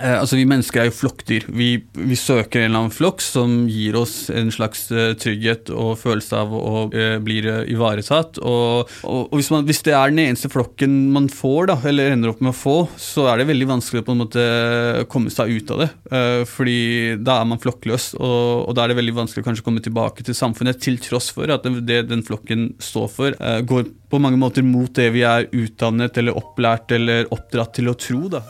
Eh, altså Vi mennesker er jo flokkdyr. Vi, vi, søker en eller annen flokk som gir oss en slags uh, trygghet og følelse av å uh, bli ivaretatt. Og, og, hvis, man, hvis, det er den eneste flokken man får, da, eller ender opp med å få, så er det veldig vanskelig å på en måte komme seg ut av det. Fordi da er man flokkløs, og, og, da er det veldig vanskelig å kanskje komme tilbake til samfunnet, til tross for at det den flokken står for, går på mange måter mot det vi er utdannet eller opplært eller oppdratt til å tro. da.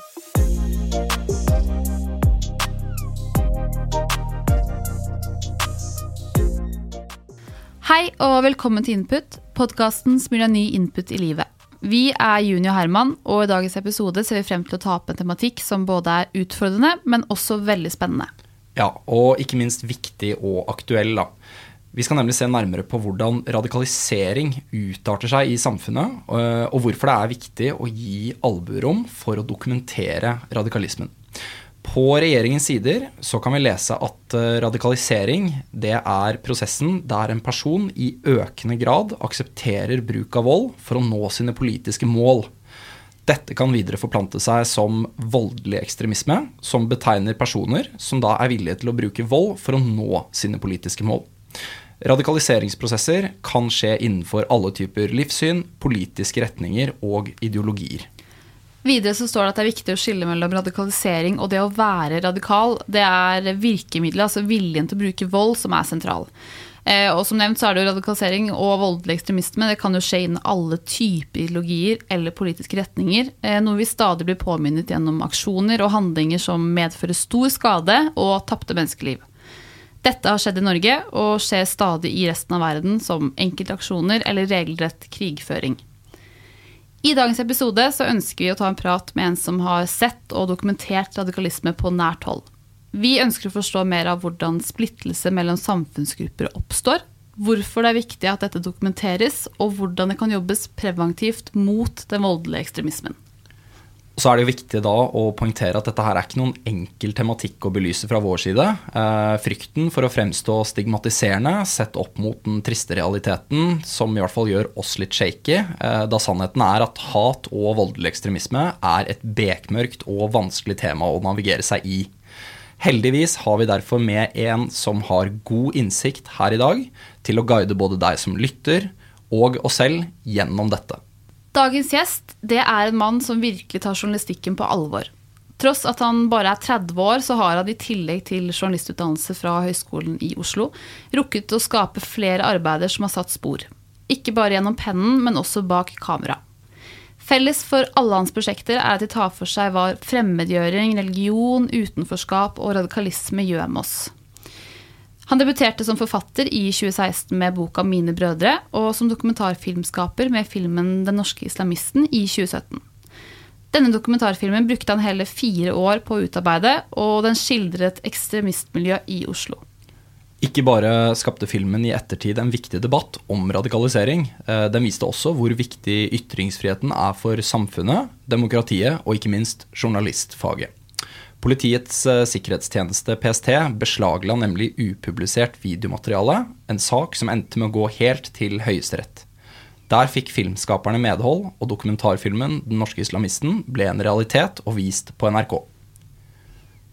Hei og velkommen til Input, podkasten som gir deg ny input i livet. Vi er Juni og Herman, og i dagens episode ser vi frem til å ta opp en tematikk som både er utfordrende, men også veldig spennende. Ja, og ikke minst viktig og aktuell, da. Vi skal nemlig se nærmere på hvordan radikalisering utarter seg i samfunnet, og hvorfor det er viktig å gi albuerom for å dokumentere radikalismen. På regjeringens sider så kan vi lese at eh, radikalisering det er prosessen der en person i økende grad aksepterer bruk av vold for å nå sine politiske mål. Dette kan videre forplante seg som voldelig ekstremisme, som betegner personer som da er villige til å bruke vold for å nå sine politiske mål. Radikaliseringsprosesser kan skje innenfor alle typer livssyn, politiske retninger og ideologier. Videre så står det at det er viktig å skille mellom radikalisering og det å være radikal. Det er virkemidlet, altså viljen til å bruke vold, som er sentral. Eh, og som nevnt så er det jo radikalisering og voldelig ekstremisme. Det kan jo skje innen alle typer ideologier eller politiske retninger. Eh, noe vi stadig blir påminnet gjennom aksjoner og handlinger som medfører stor skade og tapte menneskeliv. Dette har skjedd i Norge og skjer stadig i resten av verden som enkeltaksjoner eller regelrett krigføring. I dagens episode så ønsker vi å ta en prat med en som har sett og dokumentert radikalisme på nært hold. Vi ønsker å forstå mer av hvordan splittelse mellom samfunnsgrupper oppstår, hvorfor det er viktig at dette dokumenteres, og hvordan det kan jobbes preventivt mot den voldelige ekstremismen. Så er det jo viktig da å poengtere at dette her er ikke noen enkel tematikk å belyse fra vår side. Eh, frykten for å fremstå stigmatiserende sett opp mot den triste realiteten, som i hvert fall gjør oss litt shaky, eh, da sannheten er at hat og voldelig ekstremisme er et bekmørkt og vanskelig tema å navigere seg i. Heldigvis har vi derfor med en som har god innsikt her i dag, til å guide både deg som lytter og oss selv gjennom dette. Dagens gjest det er en mann som virkelig tar journalistikken på alvor. Tross at han bare er 30 år, så har han i tillegg til journalistutdannelse fra Høgskolen i Oslo rukket å skape flere arbeider som har satt spor. Ikke bare gjennom pennen, men også bak kamera. Felles for alle hans prosjekter er at de tar for seg hva fremmedgjøring, religion, utenforskap og radikalisme gjør med oss. Han debuterte som forfatter i 2016 med boka 'Mine brødre', og som dokumentarfilmskaper med filmen 'Den norske islamisten' i 2017. Denne dokumentarfilmen brukte han hele fire år på å utarbeide, og den skildret ekstremistmiljø i Oslo. Ikke bare skapte filmen i ettertid en viktig debatt om radikalisering. Eh, den viste også hvor viktig ytringsfriheten er for samfunnet, demokratiet og ikke minst journalistfaget. Politiets eh, sikkerhetstjeneste, PST, beslagla nemlig upublisert videomateriale, en sak som endte med å gå helt til Høyesterett. Der fikk filmskaperne medhold, og dokumentarfilmen 'Den norske islamisten' ble en realitet og vist på NRK.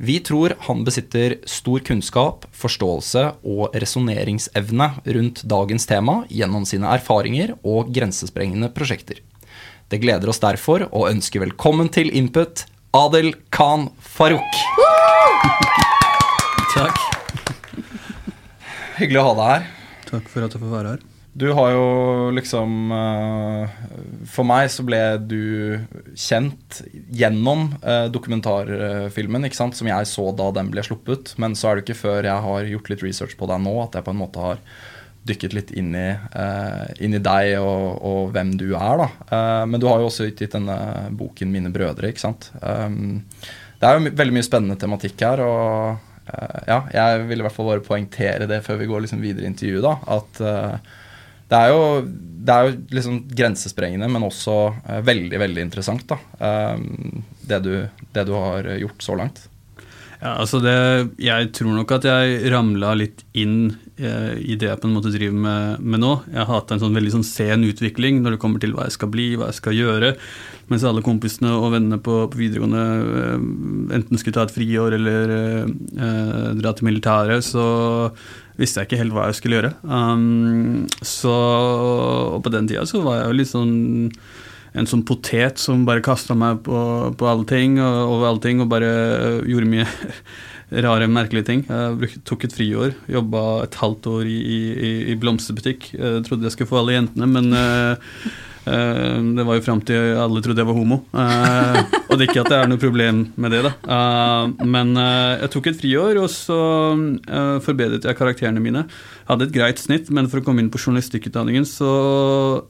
Vi tror han besitter stor kunnskap, forståelse og resonneringsevne rundt dagens tema gjennom sine erfaringer og grensesprengende prosjekter. Det gleder oss derfor å ønske velkommen til Input, Adel Khan Farouk. Takk. Hyggelig å ha deg her. Takk for at jeg får være her. Du har jo liksom uh, For meg så ble du kjent gjennom uh, dokumentarfilmen, ikke sant, som jeg så da den ble sluppet. Men så er det ikke før jeg har gjort litt research på deg nå, at jeg på en måte har dykket litt inn i, inn i deg og, og, hvem du er. da. men du har jo også utgitt denne boken 'Mine brødre'. ikke sant? det er jo veldig mye spennende tematikk her. og ja, Jeg vil i hvert fall bare poengtere det før vi går liksom videre i intervjuet. da, at det er jo, det er jo liksom grensesprengende, men også veldig veldig interessant, da, det, du, det, du, har gjort så langt. Ja, altså det, Jeg tror nok at jeg ramla litt inn i det jeg på en måte driver med, med, nå. Jeg har hatt en sånn veldig sånn sen utvikling når det kommer til hva jeg skal bli, hva jeg skal gjøre. Mens alle kompisene og vennene på, på videregående uh, enten skulle ta et friår eller dra til militæret, så visste jeg ikke helt hva jeg skulle gjøre. Um, så, og på den tida så var jeg jo litt sånn en sånn potet som bare kasta meg på, på alle og over alle ting og bare gjorde mye rare, merkelige ting. Jeg tok et friår, jobba et halvt år i, i, i blomsterbutikk. Jeg trodde jeg skulle få alle jentene, men uh, Eh, det var jo fram til alle trodde jeg var homo. Eh, og det er ikke at det er noe problem med det, da. Eh, men jeg tok et friår, og så forbedret jeg karakterene mine. Hadde et greit snitt, men for å komme inn på journalistikkutdanningen så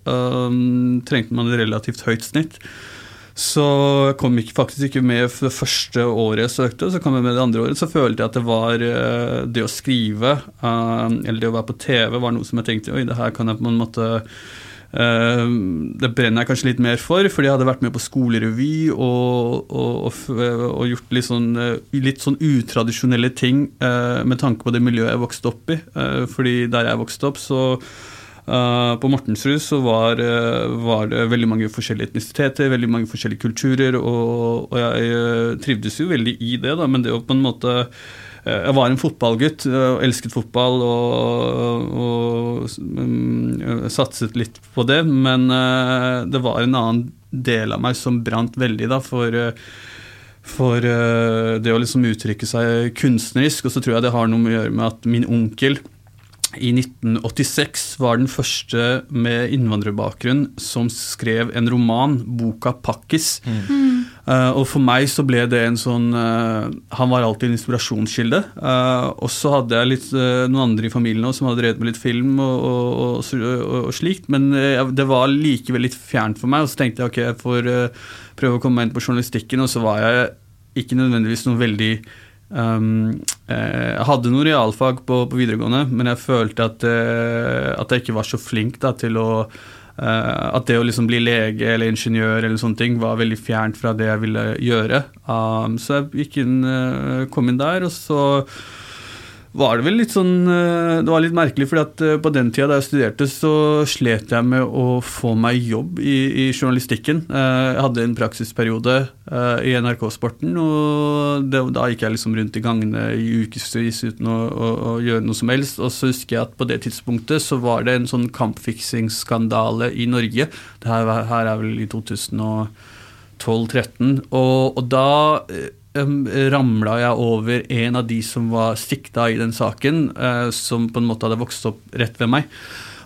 trengte man et relativt høyt snitt. Så kom jeg faktisk ikke med det første året jeg søkte. Så kom jeg med det andre året. Så følte jeg at det var det å skrive, eller det å være på TV, var noe som jeg tenkte oi, det her kan jeg på en måte Eh, det brenner jeg kanskje litt mer for, fordi jeg hadde vært med på skolerevy og, og, og, og gjort litt sånn, eh, litt sånn, utradisjonelle ting eh, med tanke på det miljøet jeg vokste opp i. fordi der jeg vokste opp, så på Mortensrud så var, var, det veldig mange forskjellige etnisiteter, veldig mange forskjellige kulturer, og, jeg trivdes jo veldig i det, da, men det å på en måte Eh, jeg var en fotballgutt og eh, elsket fotball og, og og, satset litt på det, men det var en annen del av meg som brant veldig da, for, for det å liksom uttrykke seg kunstnerisk. Og så tror jeg det har noe med å gjøre med at min onkel i 1986 var den første med innvandrerbakgrunn som skrev en roman, boka 'Pakkis'. Mm. Uh, og for meg så ble det en sånn uh, Han var alltid en inspirasjonskilde. Uh, og så hadde jeg litt, noen andre i familien også, som hadde drevet med litt film og, og, og, og slikt, men det var likevel litt fjernt for meg. Og så tenkte jeg ok, jeg får prøve å komme meg inn på journalistikken, og så var jeg ikke nødvendigvis noen veldig Um, jeg hadde noen realfag på, på, videregående, men jeg følte at, uh, at, jeg ikke var så flink da, til å uh, At det å liksom bli lege eller ingeniør eller sånne ting var veldig fjernt fra det jeg ville gjøre. Um, så jeg gikk inn, uh, kom inn der, og så var det vel litt sånn eh, Det var litt merkelig, fordi eh, på den tida da jeg studerte, så slet jeg med å få meg jobb i, i journalistikken. Eh, jeg hadde en praksisperiode i NRK-sporten, og det, da gikk jeg liksom rundt i gangene i ukevis uten å, å, å, gjøre noe som helst. Og så husker jeg at på det tidspunktet så var det en sånn kampfiksingsskandale i Norge. Det her, her er vel i 2012-2013. Og, og da ramla jeg over en av de som var sikta i den saken, eh, som på en måte hadde vokst opp rett ved meg.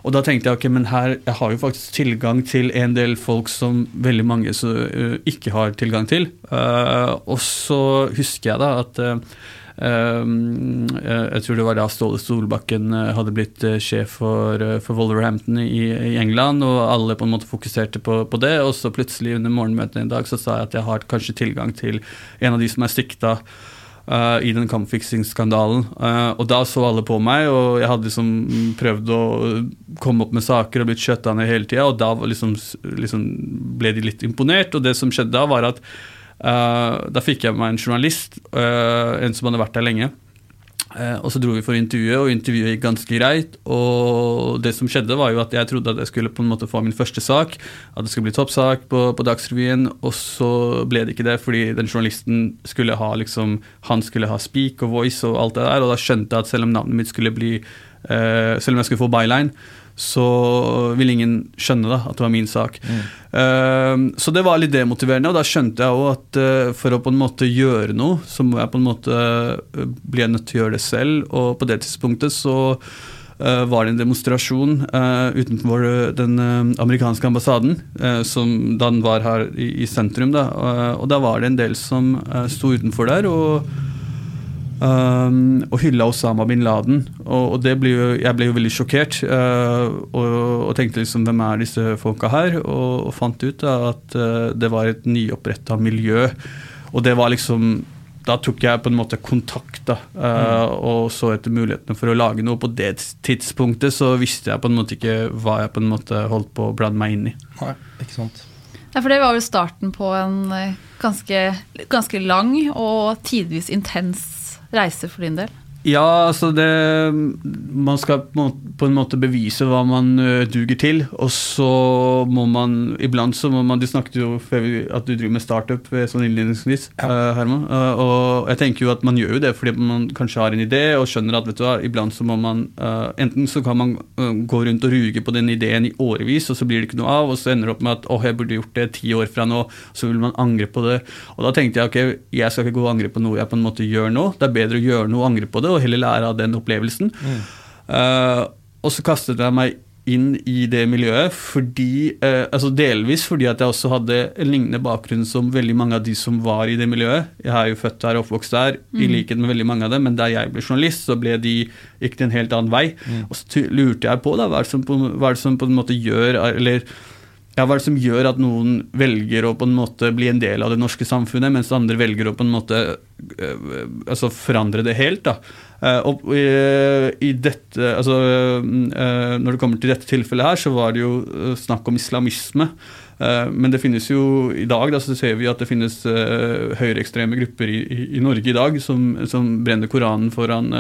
Og da tenkte jeg ok, men her, jeg har jo faktisk tilgang til en del folk som veldig mange uh, ikke har tilgang til. Uh, og så husker jeg da at jeg tror det var da Ståle Solbakken eh, hadde blitt eh, sjef for, eh, for Wolverhampton i, i, England, og alle på en måte fokuserte på, på, det. Og så plutselig under morgenmøtene i dag så sa jeg at jeg har kanskje tilgang til en av de som er sikta. Uh, i den kampfiksingsskandalen. Uh, og da så alle på meg, og jeg hadde liksom prøvd å komme opp med saker og blitt skjøtta ned hele tida, og da liksom, liksom ble de litt imponert. Og det som skjedde da, var at Uh, da fikk jeg meg en journalist, uh, en som hadde vært der lenge. Uh, og så dro vi for intervjuet, og intervjuet gikk ganske greit. Og det som skjedde, var jo at jeg trodde at jeg skulle på en måte få min første sak. At det skulle bli toppsak på, på Dagsrevyen, og så ble det ikke det, fordi den journalisten skulle ha liksom Han skulle ha speak og voice og alt det der, og da skjønte jeg at selv om navnet mitt skulle bli Selv om jeg skulle få byline, så ville ingen skjønne da, at det var min sak. Mm. Uh, så det var litt demotiverende, og da skjønte jeg òg at uh, for å på en måte gjøre noe, så må jeg på en måte uh, bli nødt til å gjøre det selv. Og på det tidspunktet så var det en demonstrasjon utenfor den amerikanske ambassaden, som da den var her i, i sentrum. Da. og da var det en del som sto utenfor der. og Um, og hylla Osama bin Laden. Og, og det ble jo, jeg ble jo veldig sjokkert. Uh, og, og, tenkte liksom hvem er disse folka her? Og, og fant ut da, at uh, det var et nyoppretta miljø. Og det var liksom Da tok jeg på en måte kontakt da, uh, mm. og så etter mulighetene for å lage noe. På det tidspunktet så visste jeg på en måte ikke hva jeg på en måte holdt på å blande meg inn i. Nei, ikke sant. Ja, for det var vel starten på en ganske, ganske lang og tidvis intens reise for din del? Ja, altså det Man skal på en måte bevise hva man duger til. Og så må man Iblant så må man Du snakket jo før at du driver med startup sånn innledningsvis, ja. Herman. Og jeg tenker jo at man gjør jo det fordi man kanskje har en idé og skjønner at vet du hva, iblant så må man Enten så kan man gå rundt og ruge på den ideen i årevis, og så blir det ikke noe av, og så ender det opp med at åh, jeg burde gjort det ti år fra nå, så vil man angre på det. Og da tenkte jeg ok, jeg skal ikke gå og angre på noe jeg på en måte gjør nå. Det er bedre å gjøre noe og angre på det og heller lære av den opplevelsen. Mm. Uh, og så kastet jeg meg inn i det miljøet fordi uh, altså delvis fordi at jeg også hadde en lignende bakgrunn som veldig mange av de som var i det miljøet. Jeg er jo født der og oppvokst der, mm. i likhet med veldig mange av dem, men da jeg ble journalist, så ble de gikk det en helt annen vei. Mm. Og så lurte jeg på da, hva er det som på, hva er det som på en måte gjør eller ja, Hva er det som gjør at noen velger å på en måte bli en del av det norske samfunnet, mens andre velger å på en måte øh, altså forandre det helt? da. Uh, og uh, i dette, altså, Når det kommer til dette tilfellet her, så var det jo snakk om islamisme. men det finnes jo i dag da, så ser vi at det finnes høyreekstreme grupper i, i, Norge i dag som, som brenner Koranen foran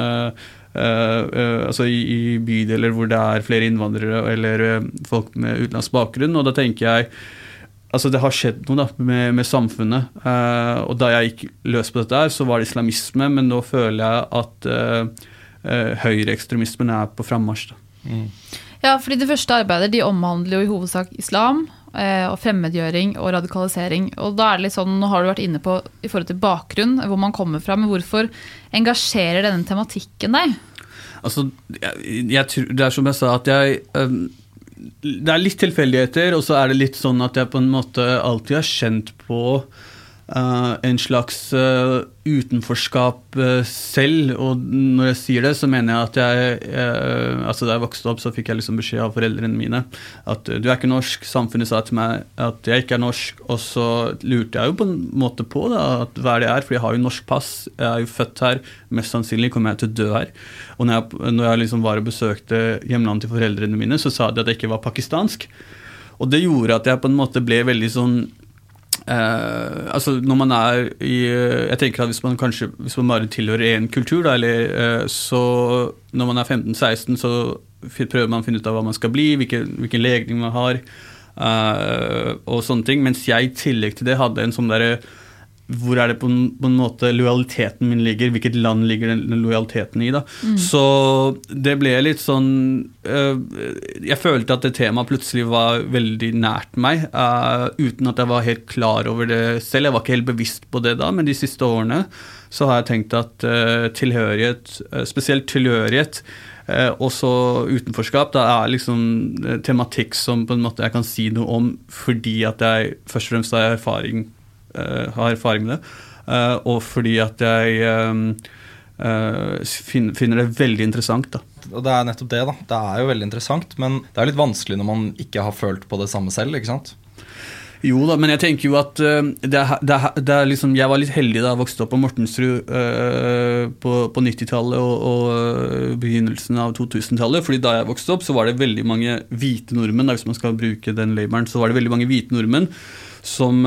altså i, i, bydeler hvor det er flere innvandrere eller uh, folk med utenlandsk bakgrunn. Og da tenker jeg altså det har skjedd noe da, med, med samfunnet. og da jeg gikk løs på dette, her, så var det islamisme, men nå føler jeg at høyreekstremismen er på frammarsj. Mm. Ja, fordi Det første arbeidet de omhandler jo i hovedsak islam og fremmedgjøring og radikalisering. Og da er det litt sånn, Nå har du vært inne på i forhold til bakgrunn, hvor man kommer fra, men hvorfor engasjerer denne tematikken deg? Altså, jeg, jeg, Det er som jeg sa, at jeg um, Det er litt tilfeldigheter, og så er det litt sånn at jeg på en måte alltid har kjent på Uh, en slags uh, utenforskap uh, selv. Og når jeg sier det, så mener jeg at jeg altså Da jeg vokste opp, så fikk jeg liksom beskjed av foreldrene mine at du er ikke norsk. Samfunnet sa til meg at jeg ikke er norsk. Og så lurte jeg jo på en måte på da, at hva det er, for jeg har jo norsk pass. Jeg er jo født her. Mest sannsynlig kommer jeg til å dø her. Og når jeg, når jeg liksom var og besøkte hjemlandet til foreldrene mine, så sa de at jeg ikke var pakistansk. Og det gjorde at jeg på en måte ble veldig sånn Uh, altså når man er i Jeg tenker at hvis man kanskje Hvis man bare tilhører én kultur, da, eller uh, så Når man er 15-16, så prøver man å finne ut av hva man skal bli, hvilken, hvilken legning man har, uh, og sånne ting. Mens jeg i tillegg til det hadde en sånn derre hvor er det på en, på en, måte lojaliteten min ligger? Hvilket land ligger den, lojaliteten i? da? Mm. Så det ble litt sånn øh, Jeg følte at det temaet plutselig var veldig nært meg, øh, uten at jeg var helt klar over det selv. Jeg var ikke helt bevisst på det da, men de siste årene så har jeg tenkt at øh, tilhørighet, spesielt tilhørighet, også utenforskap, da er liksom tematikk som på en måte jeg kan si noe om fordi at jeg først og fremst har erfaring Eh, har erfaring med det. Eh, og fordi at jeg eh, finner det veldig interessant. da. Og Det er nettopp det. da. Det er jo veldig interessant, men det er litt vanskelig når man ikke har følt på det samme selv. ikke sant? Jo da, men jeg tenker jo at uh, det, er, det er liksom, jeg var litt heldig da jeg vokste opp på Mortensrud eh, på, på 90-tallet og, og begynnelsen av 2000-tallet. fordi da jeg vokste opp, så var det veldig mange hvite nordmenn. Da, hvis man skal bruke den labelen, så var det veldig mange hvite nordmenn som,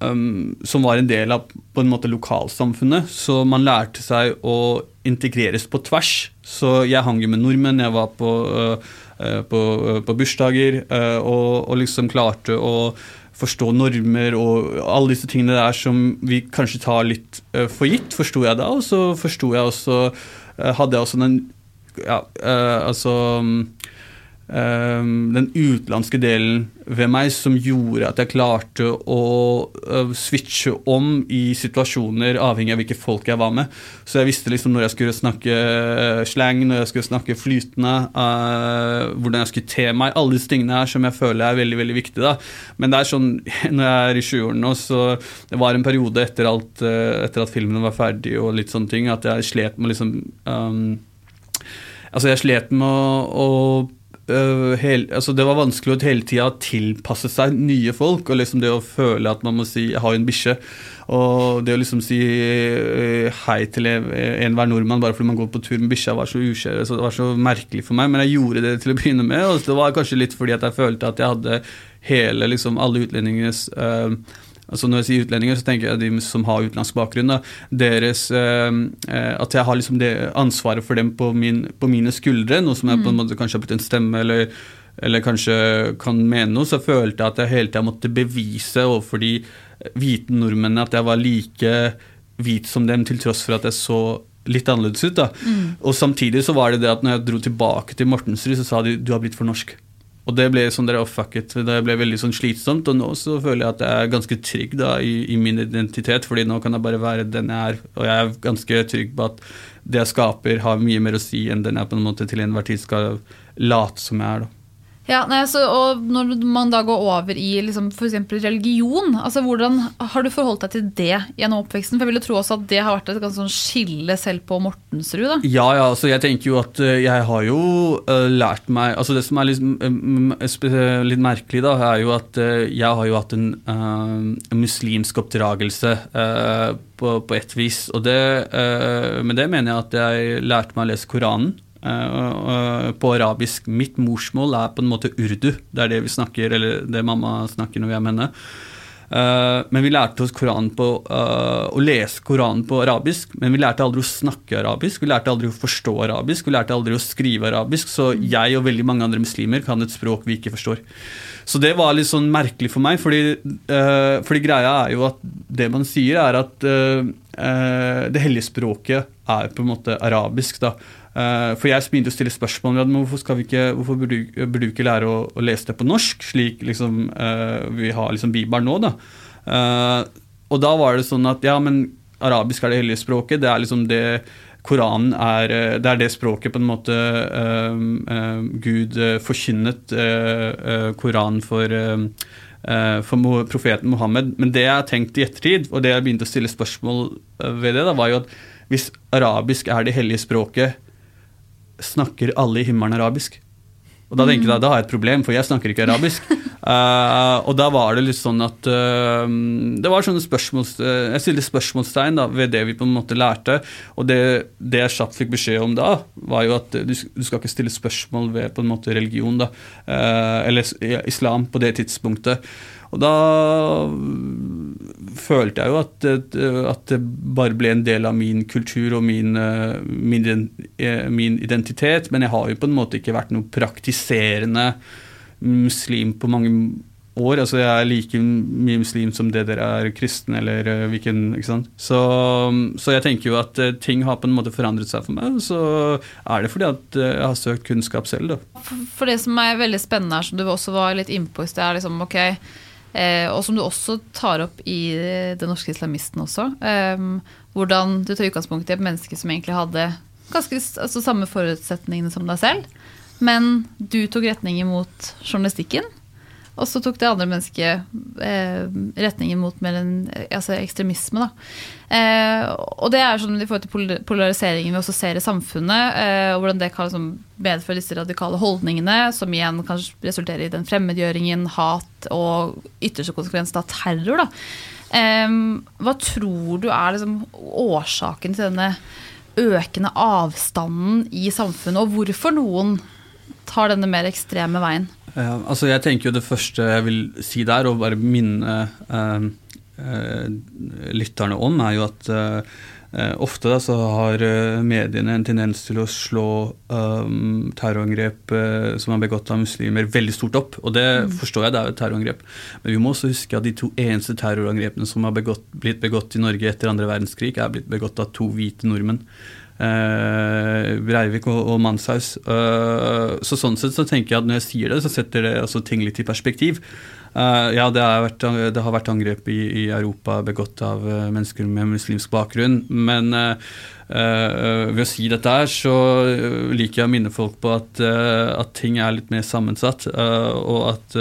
um, som, var en del av på en måte lokalsamfunnet. Så man lærte seg å integreres på tvers. Så jeg hang jo med nordmenn, jeg var på, uh, på, uh, på bursdager og, og, liksom klarte å forstå normer og alle disse tingene der som vi kanskje tar litt for gitt, forsto jeg da. Og så forsto jeg også Hadde jeg også den Ja, altså den utenlandske delen ved meg som gjorde at jeg klarte å switche om i situasjoner avhengig av hvilke folk jeg var med. Så jeg visste liksom når jeg skulle snakke uh, slang, når jeg skulle snakke flytende, uh, hvordan jeg skulle te meg. Alle disse tingene her som jeg føler er veldig veldig viktige. da. Men det er sånn, når jeg er i 20-årene nå, så det var en periode etter, alt, etter at filmene var ferdig og litt sånne ting, at jeg slet med liksom um, Altså, jeg slet med å, å Uh, hel, altså det var vanskelig å hele tida tilpasse seg nye folk. og liksom Det å føle at man må si 'jeg har en bikkje', og det å liksom si uh, hei til enhver nordmann bare fordi man går på tur med bikkja, var så uskjøret, så det var så merkelig for meg. Men jeg gjorde det til å begynne med, og det var kanskje litt fordi at jeg følte at jeg hadde hele, liksom alle utlendingenes uh, altså Når jeg sier utlendinger, så tenker jeg de som har utenlandsk bakgrunn. Deres, eh, eh, at jeg har liksom det ansvaret for dem på, min, på mine skuldre, noe som jeg på en mm. måte kanskje har blitt en stemme, eller, eller kanskje kan mene noe, så følte jeg at jeg hele tida måtte bevise overfor de hvite nordmennene at jeg var like hvit som dem, til tross for at jeg så litt annerledes ut. da. Mm. Og samtidig så var det det at når jeg dro tilbake til Mortensrud, så sa de du har blitt for norsk. Og det ble sånn der, oh, fuck it, det ble veldig sånn slitsomt. Og nå så føler jeg at jeg er ganske trygg da, i, i, min identitet, fordi nå kan jeg bare være den jeg er. Og jeg er ganske trygg på at det jeg skaper, har mye mer å si enn den jeg på en måte til enhver tid skal late som jeg er. da. Ja, nei, så, og Når man da går over i liksom, f.eks. religion, altså hvordan har du forholdt deg til det gjennom oppveksten? For Jeg ville tro også at det har vært et sånn skille selv på Mortensrud? da? Ja, ja, altså jeg tenker jo at eh, jeg har jo uh, lært meg altså Det som er litt, uh, litt merkelig, da, er jo at uh, jeg har jo hatt en muslimsk oppdragelse på, på et vis. Og det, med det mener jeg at jeg lærte meg å lese Koranen. Uh, på arabisk. Mitt morsmål er på en måte urdu. Det er det vi snakker, eller det mamma snakker når vi er med henne. Uh, men vi lærte oss på, uh, å lese Koranen på arabisk, men vi lærte aldri å snakke arabisk. Vi lærte aldri å forstå arabisk, vi lærte aldri å skrive arabisk. Så jeg og veldig mange andre muslimer kan et språk vi ikke forstår. Så det var litt sånn merkelig for meg, fordi, fordi greia er jo at det man sier, er at det hellige språket er på en måte arabisk. da for jeg begynte å stille spørsmål om hvorfor, ikke, hvorfor burde, du ikke lære å, å, lese det på norsk, slik liksom, uh, vi har liksom Bibelen nå. da. Uh, og da var det sånn at ja, men arabisk er det hellige språket. Det er liksom det Koranen er Det er det språket på en måte Gud forkynnet Koranen for for profeten Mohammed. Men det jeg har tenkt i ettertid, og det jeg begynte å stille spørsmål ved det, da, var jo at hvis arabisk er det hellige språket, snakker alle i himmelen arabisk. Og da tenker jeg da har jeg et problem, for jeg snakker ikke arabisk. uh, og da var det litt sånn at uh, Det var sånne spørsmål Uh, jeg stilte spørsmålstegn da, ved det vi på en måte lærte. Og det, det jeg kjapt fikk beskjed om da, var jo at du, du, skal ikke stille spørsmål ved på en måte religion, da. eller islam, på det tidspunktet. Og da følte jeg jo at, at, det bare ble en del av min kultur og min, eh, min, eh, min, identitet. Men jeg har jo på en måte ikke vært noe praktiserende muslim på mange år. Altså jeg er like mye muslim som det dere er kristen eller eh, hvilken ikke sant? Så, så, jeg tenker jo at ting har på en måte forandret seg for meg. Og så er det fordi at jeg har søkt kunnskap selv, da. For det som er veldig spennende her, som du også var litt innpå i sted, er liksom ok Eh, og som du også tar opp i Den norske islamisten også. Eh, hvordan du tar utgangspunkt i et menneske som egentlig hadde ganske altså, samme forutsetningene som deg selv. Men du tok retning mot journalistikken. Og så tok det andre mennesket eh, retningen mot mer en, altså ekstremisme. Eh, og det er sånn i forhold til polariseringen vi også ser i samfunnet, eh, og hvordan det kan liksom, medføre disse radikale holdningene, som igjen kan resultere i den fremmedgjøringen, hat og ytterste konsekvens av terror. Eh, hva tror du er liksom, årsaken til denne økende avstanden i samfunnet, og hvorfor noen tar denne mer ekstreme veien? Ja, altså jeg tenker jo Det første jeg vil si der, og bare minne uh, uh, lytterne om, er jo at Eh, ofte da, så har eh, mediene en tendens til å slå terrorangrep eh, som er begått av muslimer, veldig stort opp. Og det mm. forstår jeg, det er jo et terrorangrep. Men vi må også huske at de to eneste terrorangrepene som har begått, blitt begått i Norge etter andre verdenskrig, er blitt begått av to hvite nordmenn. Uh, Breivik og, og Manshaus. Uh, så sånn sett så tenker jeg at når jeg sier det, så setter det altså ting litt i perspektiv. Uh, ja, det, vært, det, har vært angrep i, i, Europa begått av uh, mennesker med muslimsk bakgrunn. Men uh, ved å si dette her, så liker jeg å minne folk på at, at ting er litt mer sammensatt. og at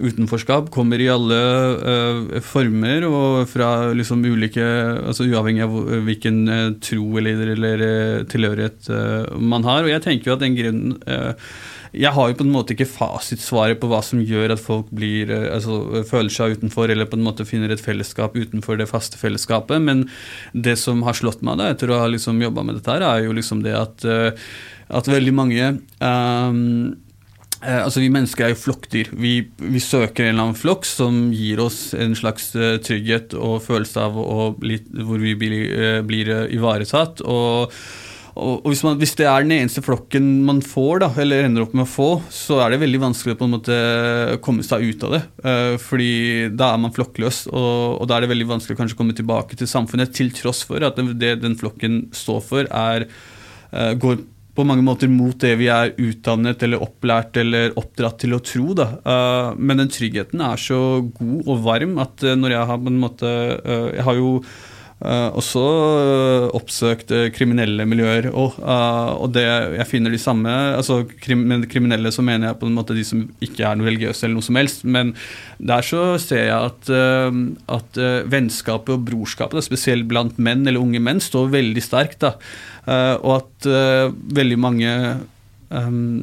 utenforskap kommer i alle former og fra liksom ulike altså Uavhengig av hvilken tro eller, eller tilhørighet man har. Og jeg tenker jo at den grunnen jeg har jo på en måte ikke fasitsvaret på hva som gjør at folk blir, eh, altså, føler seg utenfor, eller på en måte finner et fellesskap utenfor det faste fellesskapet. Men det som har slått meg da, etter å ha liksom jobba med dette, her, er jo liksom det at, eh, at veldig mange um, altså Vi mennesker er jo flokkdyr. Vi, vi, søker en eller annen flokk som gir oss en slags trygghet og følelse av å bli, hvor vi blir, blir ivaretatt. og og hvis, man, hvis, det er den eneste flokken man får, da, eller ender opp med å få, så er det veldig vanskelig å komme seg ut av det. Uh, fordi da er man flokkløs, og, og, da er det veldig vanskelig å kanskje komme tilbake til samfunnet, til tross for at det, den flokken står for, er, uh, går på mange måter mot det vi er utdannet eller opplært eller oppdratt til å tro. Da. Uh, men den tryggheten er så god og varm at når jeg har på en måte Jeg har jo Uh, også uh, oppsøkt uh, kriminelle miljøer. Og, og, det, jeg finner de samme altså krim, kriminelle så mener jeg på en måte de som ikke er noe religiøse, eller noe som helst. Men der så ser jeg at, at vennskapet og brorskapet, spesielt blant menn eller unge menn, står veldig sterkt. Da. og at veldig mange um,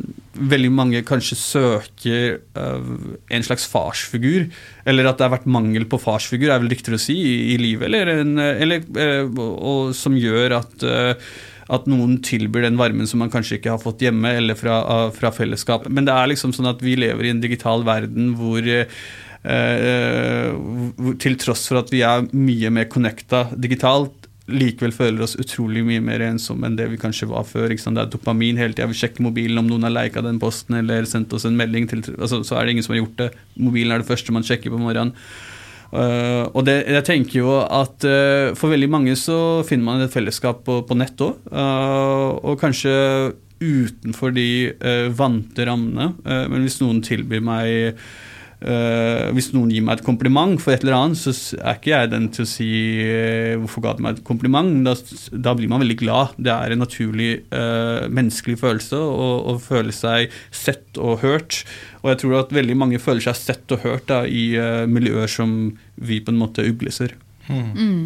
veldig mange kanskje søker uh, en slags farsfigur, eller at det har vært mangel på farsfigur, er vel riktigere å si, i, i livet, eller, en, eller uh, og, som gjør at uh, at noen tilbyr den varmen som man kanskje ikke har fått hjemme eller fra, fra fellesskap. Men det er liksom sånn at vi lever i en digital verden hvor til tross for at vi er mye mer connecta digitalt, likevel føler oss utrolig mye mer ensomme enn det vi kanskje var før. Det er dopamin hele tida. Vi sjekker mobilen om noen har lika den posten eller sendt oss en melding. Til, altså, så er det ingen som har gjort det. Mobilen er det første man sjekker på morgenen. Uh, og det, jeg tenker jo at uh, for veldig mange så finner man et fellesskap på, på nett òg. Uh, eh, og kanskje utenfor de vante rammene. men hvis noen tilbyr meg Uh, hvis noen gir meg et kompliment for et eller annet, så er ikke jeg den til å si uh, 'hvorfor ga du meg et kompliment'? Da, da, blir man veldig glad. Det er en naturlig uh, menneskelig følelse å, å, føle seg sett og hørt. Og jeg tror at veldig mange føler seg sett og hørt da, i miljøer som vi på en måte ugleser. Mm. Mm.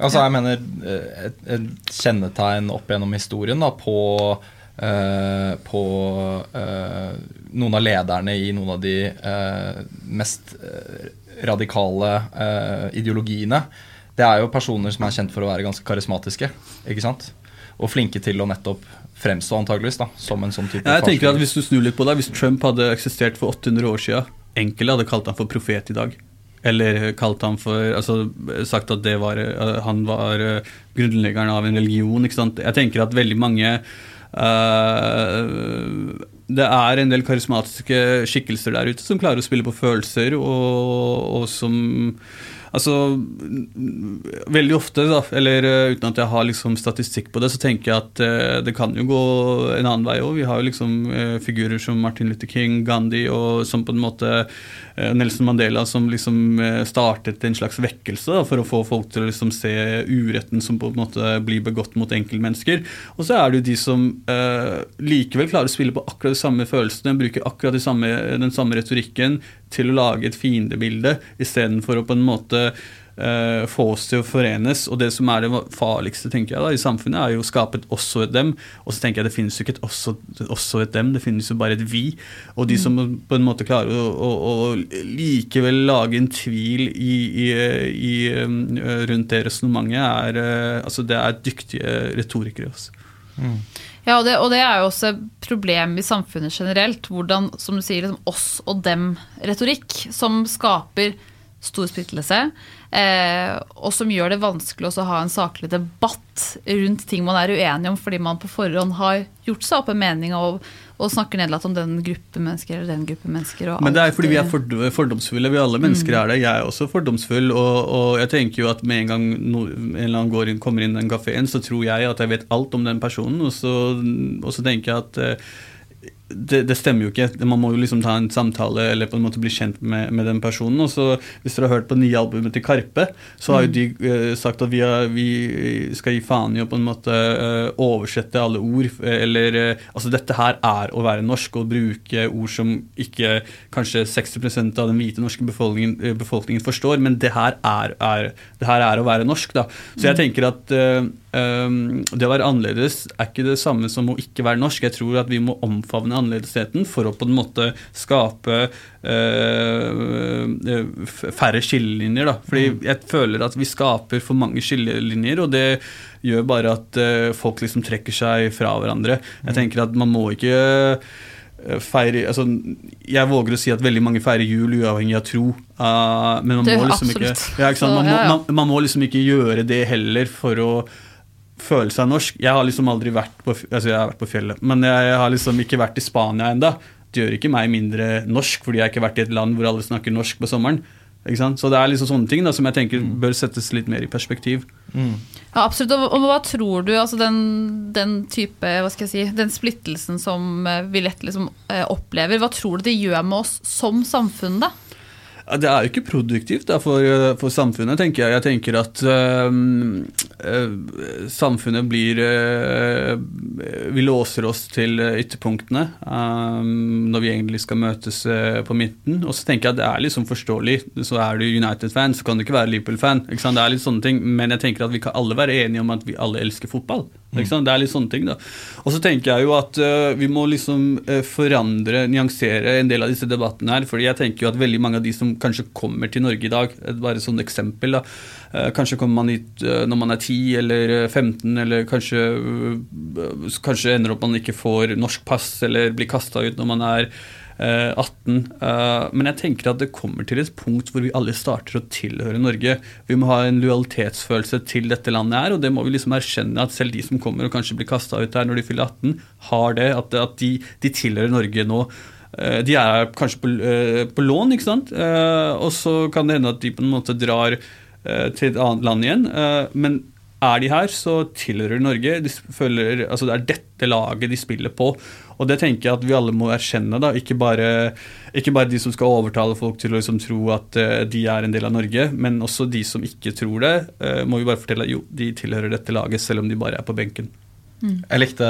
Altså, jeg mener et, et kjennetegn opp gjennom historien da, på på uh, noen av lederne i noen av de uh, mest radikale ideologiene. Det er jo personer som er kjent for å være ganske karismatiske. ikke sant? Og flinke til å nettopp fremstå antageligvis da, som en sånn type Jeg tenker at Hvis du snur litt på det, hvis Trump hadde eksistert for 800 år siden, enkelte hadde kalt han for profet i dag. Eller kalt han for altså, Sagt at var, han var grunnleggeren av en religion. ikke sant? Jeg tenker at veldig mange det er en del karismatiske skikkelser der ute som klarer å spille på følelser, og, og som Altså, veldig ofte, da, eller uh, uten at jeg har liksom statistikk på det, så tenker jeg at eh, det kan jo gå en annen vei òg. Vi har jo liksom eh, figurer som Martin Luther King, Gandhi og som på en måte Nelson Mandela som liksom startet en slags vekkelse da, for å få folk til å liksom se uretten som på en måte blir begått mot enkeltmennesker. Og så er det jo de som likevel klarer å spille på akkurat de samme følelsene, bruker akkurat de samme, den samme retorikken, til å lage et fiendebilde, istedenfor å på en måte uh, få oss til å forenes. Og det som er det farligste tenker jeg da, i samfunnet, er jo å skape et også et dem. Og så tenker jeg det finnes jo ikke et også, også et dem, det finnes jo bare et vi. Og de som på en måte klarer å, å, å likevel lage en tvil i, i, i, um, rundt det resonnementet, er, uh, altså det er dyktige retorikere. Også. Altså. Mm. Ja, og det, og det, er jo også et problem i samfunnet generelt. Hvordan som du sier, liksom oss og dem-retorikk, som skaper stor splittelse. Eh, og som gjør det vanskelig å ha en saklig debatt rundt ting man er uenig om, fordi man på forhånd har gjort seg opp en mening og, og snakker nedlatt om den gruppe mennesker eller den gruppe mennesker. Men det er fordi vi er fordomsfulle. Vi alle mennesker er det. Jeg er også fordomsfull. Og, og jeg tenker jo at med en gang no, en eller annen går inn, kommer inn den kafeen, så tror jeg at jeg vet alt om den personen, og så, og så tenker jeg at eh, det, det, stemmer jo ikke. Man må jo liksom ta en samtale eller på en måte bli kjent med, med den personen. Og så Hvis dere har hørt på nye albumet til Karpe, så har jo mm. de uh, sagt at vi, har, vi, skal gi faen i å på en måte uh, oversette alle ord. Eller uh, Altså, dette her er å være norsk og bruke ord som ikke kanskje 60% av den hvite norske befolkningen, befolkningen, forstår, men det her er, er, det her er å være norsk, da. Så jeg mm. tenker at Um, det å være annerledes er ikke det samme som å ikke være norsk. Jeg tror at vi må omfavne annerledesheten for å på en måte skape uh, færre skillelinjer. Da. Fordi mm. jeg føler at vi skaper for mange skillelinjer, og det gjør bare at uh, folk liksom trekker seg fra hverandre. Jeg mm. tenker at man må ikke feire altså, Jeg våger å si at veldig mange feirer jul uavhengig av tro. Uh, men man må, liksom ikke, ja, ikke man, må, man, man må liksom ikke gjøre det heller for å føle seg norsk. Jeg har liksom aldri vært på, altså jeg har vært på fjellet, men jeg har liksom ikke vært i Spania enda. Det gjør ikke meg mindre norsk fordi jeg har ikke vært i et land hvor alle snakker norsk på sommeren. Så det er liksom sånne ting da, som jeg tenker mm. bør settes litt mer i perspektiv. Mm. Ja, absolutt. Og, og, hva tror du, altså den, den, type, hva skal jeg si, den splittelsen som eh, vi lett liksom eh, opplever, hva tror du det gjør med oss som samfunn, da? Det er jo ikke produktivt da, for, for, samfunnet, tenker jeg. Jeg tenker at øh, samfunnet blir øh, Vi låser oss til ytterpunktene når vi egentlig skal møtes på midten. Og så tenker jeg at det er liksom forståelig. Så er du United-fan, så kan du ikke være Liverpool-fan. Det er litt sånne ting, Men jeg tenker at vi kan alle være enige om at vi alle elsker fotball. Mm. Det er litt sånne ting da. Og så tenker jeg jo at vi må liksom forandre, nyansere en del av disse debattene her. fordi jeg tenker jo at veldig mange av de som kanskje kommer til Norge i dag. Bare et sånt eksempel. da. Eh, kanskje kommer man hit eh, når man er 10 eller 15, eh, eller kanskje, kanskje ender opp man ikke får norsk pass eller blir kasta ut når man er 18. Men jeg tenker at det kommer til et punkt hvor vi alle starter å tilhøre Norge. Vi må ha en lojalitetsfølelse til dette landet her, og det må vi liksom erkjenne at selv de som kommer og kanskje blir kasta ut der når de fyller 18, har det. At, de, de tilhører Norge nå. Eh, de er kanskje på, eh, på, lån, ikke sant. Eh, og så kan det hende at de på en måte drar til et annet land igjen. Men er de her, så tilhører Norge. De føler, altså det er dette laget de spiller på. Og det tenker jeg at vi alle må erkjenne. da, Ikke bare, ikke bare de som skal overtale folk til å liksom tro at de er en del av Norge, men også de som ikke tror det, må vi bare fortelle at jo, de tilhører dette laget, selv om de bare er på benken. Mm. Jeg likte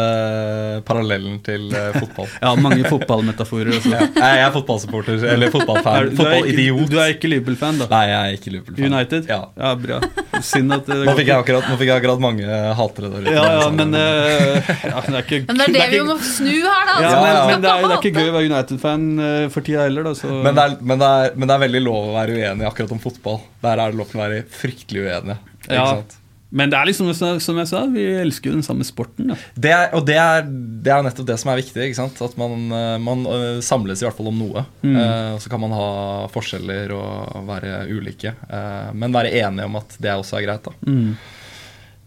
parallellen til uh, fotball. ja, mange fotballmetaforer. ja, jeg er fotballsupporter, eller fotballfan. Fotballidiot. Du er ikke Liverpool-fan, da? Nei, jeg er ikke Liverpool-fan. United? Ja. ja bra. Synd at nå, fikk jeg akkurat, nå fikk jeg akkurat mange hatere der ute. Ja, ja, men, uh, ja, det er ikke Men det er det, det er vi må snu her, da. Ja, men, men det, er, det, er, ikke gøy å være United-fan uh, for tida heller, da. Men det, er, men, er, men, det er, veldig lov å være uenig akkurat om fotball. Der er det lov til å være fryktelig uenig. Ikke ja. sant? Men det er liksom som jeg sa, vi elsker jo den samme sporten. Det er, og det er, det er, nettopp det som er viktig. At man, eh, man, eh, samles i hvert fall om noe. Mm. Eh, så kan man ha forskjeller og være ulike. Eh, men være enige om at det også er greit. Da. Mm.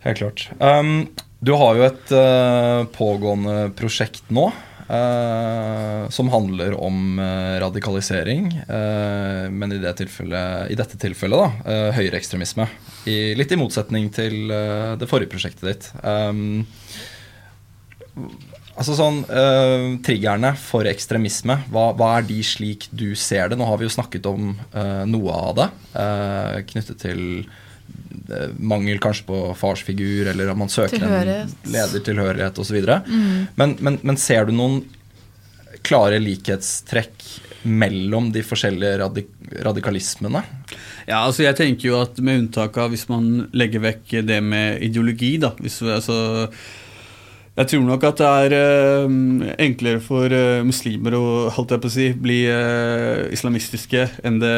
Helt klart. Um, du har jo et uh, pågående prosjekt nå. Uh, som handler om uh, radikalisering, uh, men i, det i, dette tilfellet da, høyreekstremisme. I, litt i motsetning til det forrige prosjektet ditt. Um, altså sånn, Triggerne for ekstremisme, hva, hva, er de slik du ser det? Nå har vi jo snakket om noe av det knyttet til mangel kanskje på farsfigur, eller at man søker en ledertilhørighet osv. Mm. Men, men, men ser du noen klare likhetstrekk mellom de forskjellige radik radikalismene? Ja, altså jeg tenker jo at Med unntak av hvis man legger vekk det med ideologi, da, hvis, altså, jeg tror nok at det er uh, enklere for uh, muslimer å holdt jeg på å si, bli uh, islamistiske enn, det,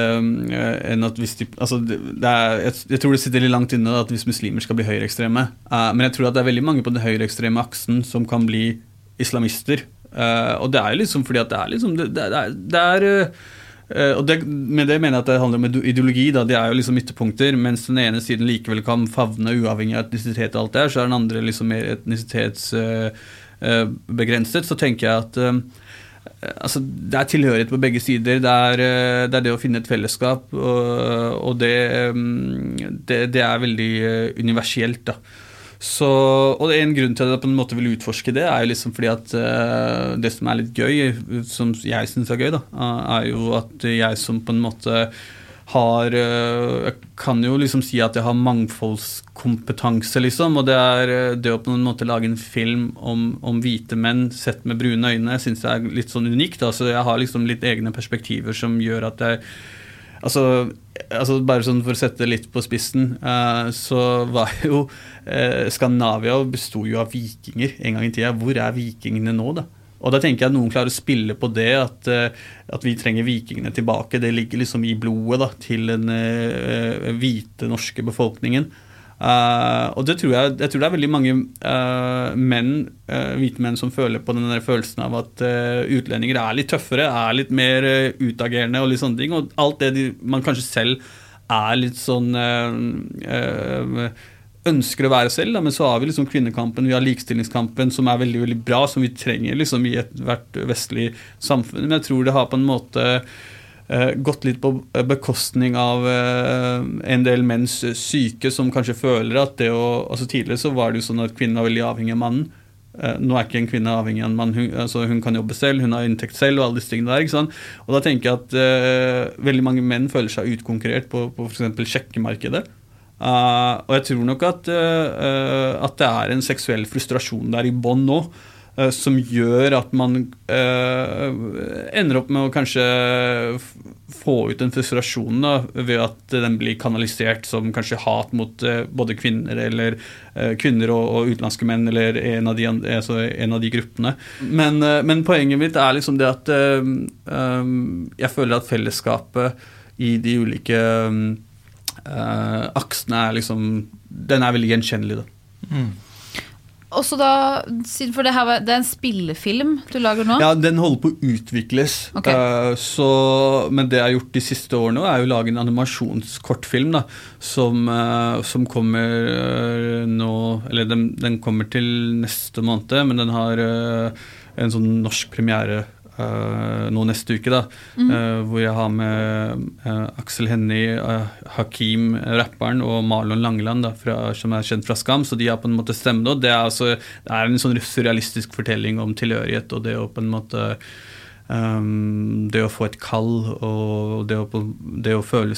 enn at hvis de altså det, er, jeg, tror det sitter litt langt inne at hvis muslimer skal bli høyreekstreme. men jeg tror at det er veldig mange på den høyreekstreme aksen som kan bli islamister. og det er jo liksom fordi at det er liksom Det, det er, det er eh, og det, Med det mener jeg at det handler om ideologi. da, Det er jo liksom ytterpunkter. Mens den ene siden likevel kan favne uavhengig av etnisitet, og alt det her, så er den andre liksom mer etnisitetsbegrenset. så tenker jeg at altså, Det er tilhørighet på begge sider. Det er det, er det å finne et fellesskap. Og, og det, det, det, er veldig universelt. da. Så, og En grunn til at jeg på en måte vil utforske det, er jo liksom fordi at uh, det som er litt gøy, som jeg syns er gøy, da, er jo at jeg som på en måte har uh, Jeg kan jo liksom si at jeg har mangfoldskompetanse, liksom. Og det er uh, det å på en måte lage en film om, om hvite menn sett med brune øyne, syns jeg er litt sånn unikt. Da. Så jeg har liksom litt egne perspektiver som gjør at jeg Altså, altså, Bare sånn for å sette det litt på spissen, uh, så var jo uh, Skandinavia besto jo av vikinger en gang i tida. Hvor er vikingene nå, da? Og da tenker jeg at noen klarer å spille på det, at, uh, at vi trenger vikingene tilbake. Det ligger liksom i blodet da, til den hvite norske befolkningen. Uh, og det tror jeg, jeg tror det er veldig mange uh, menn, uh, hvite menn som føler på den der følelsen av at utlendinger er litt tøffere, er litt mer utagerende og litt sånne ting. Og alt det de, man kanskje selv er litt sånn ønsker å være selv, da, men så har vi liksom kvinnekampen, vi har likestillingskampen, som er veldig veldig bra, som vi trenger liksom i ethvert vestlig samfunn. Men jeg tror det har på en måte gått litt på bekostning av eh, en del menns syke som kanskje føler at det å altså Tidligere så var det jo sånn at kvinnen var veldig avhengig av mannen. Eh, nå er ikke en kvinne avhengig av en mann. Hun, altså hun kan jobbe selv, hun har inntekt selv og alle disse tingene der. ikke sant? Og da tenker jeg at uh, veldig mange menn føler seg utkonkurrert på, på f.eks. sjekkemarkedet. Uh, og jeg tror nok at, uh, at det er en seksuell frustrasjon der i bånn nå. Eh, som gjør at man eh, ender opp med å kanskje få ut den frustrasjonen da, ved at den blir kanalisert som kanskje hat mot eh, både kvinner eller kvinner og, og, utenlandske menn, eller en av de, altså en av de gruppene. Men, men, poenget mitt er liksom det at jeg føler at fellesskapet i de ulike aksene er liksom Den er veldig gjenkjennelig, da. Mm. Også da, for det, her, det er en spillefilm du lager nå? Ja, den holder på å utvikles. Okay. Uh, så, men det jeg har gjort de siste årene, er å lage en animasjonskortfilm da, som, uh, som kommer uh, nå Eller den, den, kommer til neste måned, men den har en sånn norsk premiere nå neste uke, da, mm. uh, hvor jeg har med uh, Aksel Hennie, Hakim, rapperen, og Marlon Langeland, da, fra, som er kjent fra Skam. Så de har på en måte stemme nå. det er, altså, det er en sånn surrealistisk fortelling om tilhørighet og det å på en måte um, Det å få et kall og det å, det å føle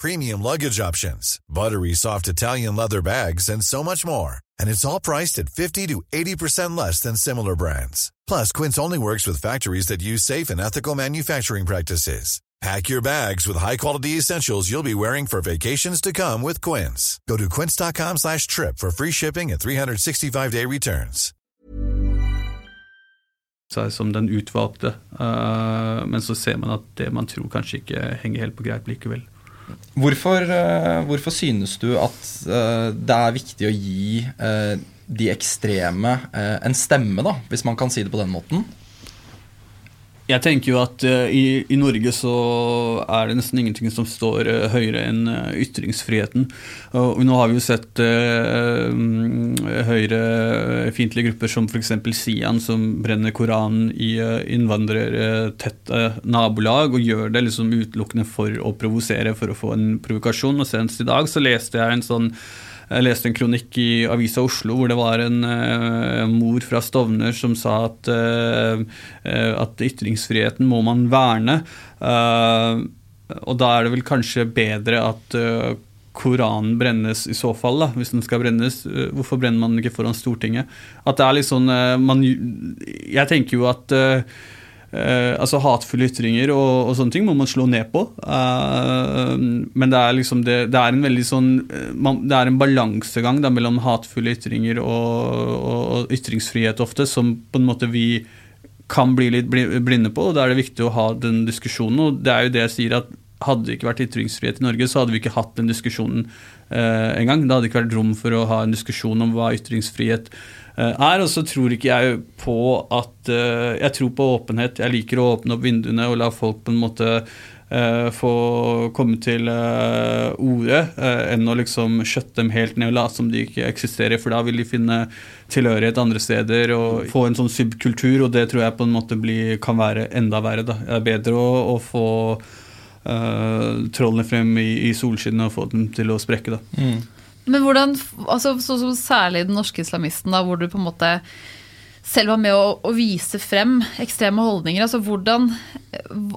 premium luggage options, buttery soft Italian leather bags, and so much more and it's all priced at 50 to 80% less than similar brands. Plus, Quince only works with factories that use safe and ethical manufacturing practices. Pack your bags with high-quality essentials you'll be wearing for vacations to come with Quince. Go to quince.com slash trip for free shipping and 365-day returns. Som den utvalgte, uh, men så ser man at det man tror kanskje ikke henger helt på greip likevel. Hvorfor, uh, hvorfor, synes du at uh, det er viktig å gi uh, de ekstreme en stemme, da, hvis man kan si det på den måten? Jeg tenker jo at uh, i, i, Norge så er det nesten ingenting som står uh, høyere enn uh, ytringsfriheten. Og nå har vi jo sett høyrefiendtlige grupper som f.eks. Sian, som brenner Koranen i innvandrertette nabolag, og gjør det liksom utelukkende for å provosere, for å få en provokasjon. Og senest i dag så leste jeg en sånn jeg leste en kronikk i Avisa Oslo hvor det var en uh, mor fra Stovner som sa at, uh, at ytringsfriheten må man verne. Uh, og da er det vel kanskje bedre at Koranen brennes i så fall, da, hvis den skal brennes. Hvorfor brenner man den ikke foran Stortinget? At det er litt sånn man, Jeg tenker jo at Uh, altså Hatefulle ytringer og, og, sånne ting må man slå ned på. Uh, men det er liksom det, det, er en veldig sånn eh, man, Det er en balansegang mellom hatefulle ytringer og, og, ytringsfrihet ofte, som på en måte vi kan bli litt blinde på. og Da er det viktig å ha den diskusjonen. og det er jo det jeg sier at Hadde det ikke vært ytringsfrihet i Norge, så hadde vi ikke hatt den diskusjonen uh, engang. Det hadde ikke vært rom for å ha en diskusjon om hva ytringsfrihet Eh, er. Og så tror ikke jeg på at eh, Jeg tror på åpenhet. Jeg liker å åpne opp vinduene og la folk på en måte Uh, få komme til uh, orde, uh, enn å liksom skjøtte dem helt ned og late som de ikke eksisterer. For da vil de finne tilhørighet andre steder og få en sånn subkultur, og det tror jeg på en måte blir, kan være enda verre. Da. Det er bedre å, å få trollene frem i, i solskinnet og få dem til å sprekke. Da. Mm. Men hvordan, altså, så, så Særlig den norske islamisten, da, hvor du på en måte selv var med å, å vise frem ekstreme holdninger. altså Hvordan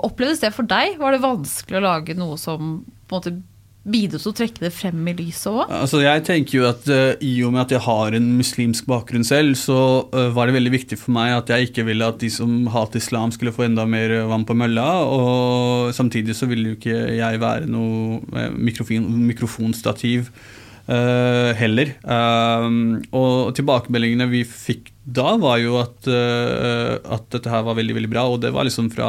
opplevdes det for deg? Var det vanskelig å lage noe som på en måte bidro til å trekke det frem i lyset òg? Altså, jeg tenker jo at uh, I og med at jeg har en muslimsk bakgrunn selv, så uh, var det veldig viktig for meg at jeg ikke ville at de som hater islam, skulle få enda mer vann på mølla. Og samtidig så ville jo ikke jeg være noe mikrofon, mikrofonstativ Uh, heller. Uh, og tilbakemeldingene vi fikk da, var jo at, at, dette her var veldig veldig bra, og det var liksom fra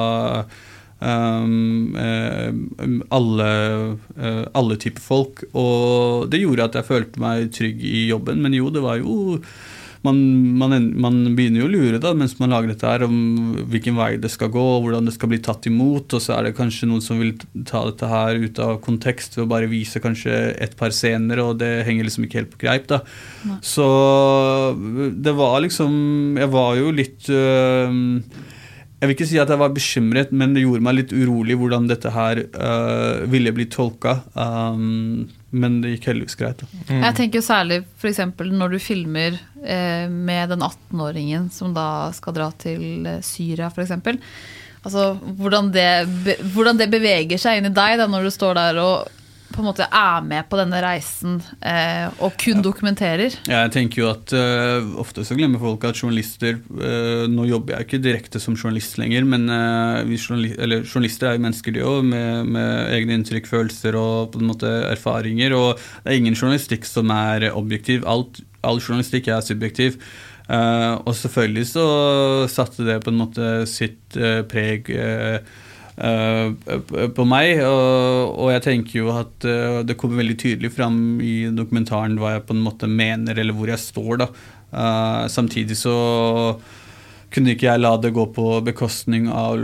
um, alle, alle typer folk. Og det gjorde at jeg følte meg trygg i jobben, men jo, det var jo man, man, man, begynner jo å lure da, mens man lager dette her, om hvilken vei det skal gå, hvordan det skal bli tatt imot. Og så er det kanskje noen som vil ta dette her ut av kontekst ved å bare vise kanskje et par scener, og det henger liksom ikke helt på greip. da. Nei. Så det var liksom Jeg var jo litt øh, jeg vil ikke si at jeg var bekymret, men det gjorde meg litt urolig hvordan dette her uh, ville bli tolka. Um, men det gikk heldigvis greit. Mm. Jeg tenker jo særlig f.eks. når du filmer eh, med den 18-åringen som da skal dra til eh, Syria, f.eks. Altså, hvordan det, hvordan det beveger seg inni deg da, når du står der og på en måte er med på denne reisen eh, og kun ja. dokumenterer? Ja, jeg tenker jo at uh, Ofte så glemmer folk at journalister uh, Nå jobber jeg ikke direkte som journalist lenger, men uh, journali journalister er jo mennesker, de òg, med, med, egne inntrykk, følelser og på en måte erfaringer. Og det er ingen journalistikk som er objektiv. Alt, all journalistikk er subjektiv. og selvfølgelig så satte det på en måte sitt preg Eh, på meg. Og, jeg tenker jo at uh, det kommer veldig tydelig fram i dokumentaren hva jeg på en måte mener, eller hvor jeg står. da. Uh, samtidig så kunne ikke jeg la det gå på bekostning av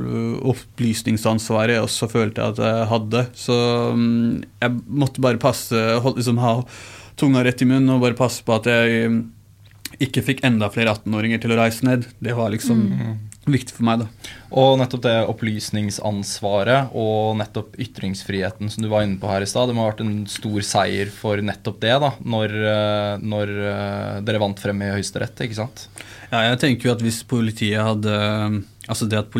opplysningsansvaret jeg også følte at jeg hadde. Så um, jeg måtte bare passe, liksom ha tunga rett i munnen og bare passe på at jeg ikke fikk enda flere 18-åringer til å reise ned. Det var liksom mm viktig for meg. da. Og nettopp det opplysningsansvaret og nettopp ytringsfriheten som du var inne på her i stad, det må ha vært en stor seier for nettopp det da, når, eh, når eh, dere vant frem i Høyesterett, ikke sant? Ja, jeg tenker jo at hvis politiet hadde Altså det at,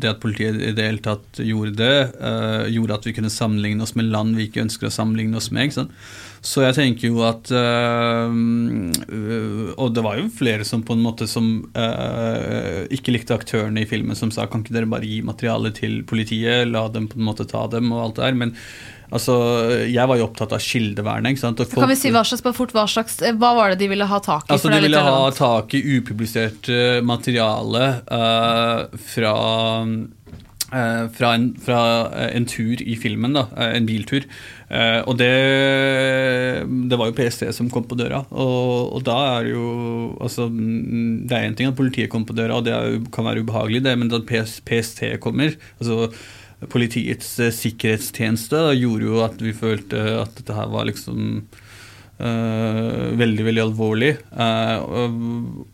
det at, politiet i det hele tatt gjorde det, uh, gjorde at vi kunne sammenligne oss med land vi ikke ønsker å sammenligne oss med. ikke sant? Så jeg tenker jo at øh, Og det var jo flere som på en måte som øh, ikke likte aktørene i filmen, som sa kan ikke dere bare gi materiale til politiet, la dem på en måte ta dem og alt det der. Men altså, jeg var jo opptatt av kildevernet. ikke sant? Folk, kan vi si hva slags, fort, hva slags, hva var det de ville ha tak i? Altså, De ville ha tak i upublisert materiale øh, fra eh, fra, en, fra en tur i filmen, da, en biltur. Og det, det var jo PST som kom på døra. Og, og da er det jo altså, Det er én ting at politiet kom på døra, og det er, kan være ubehagelig, det, men at PST kommer altså Politiets sikkerhetstjeneste gjorde jo at vi følte at dette her var liksom uh, veldig, veldig alvorlig. Uh,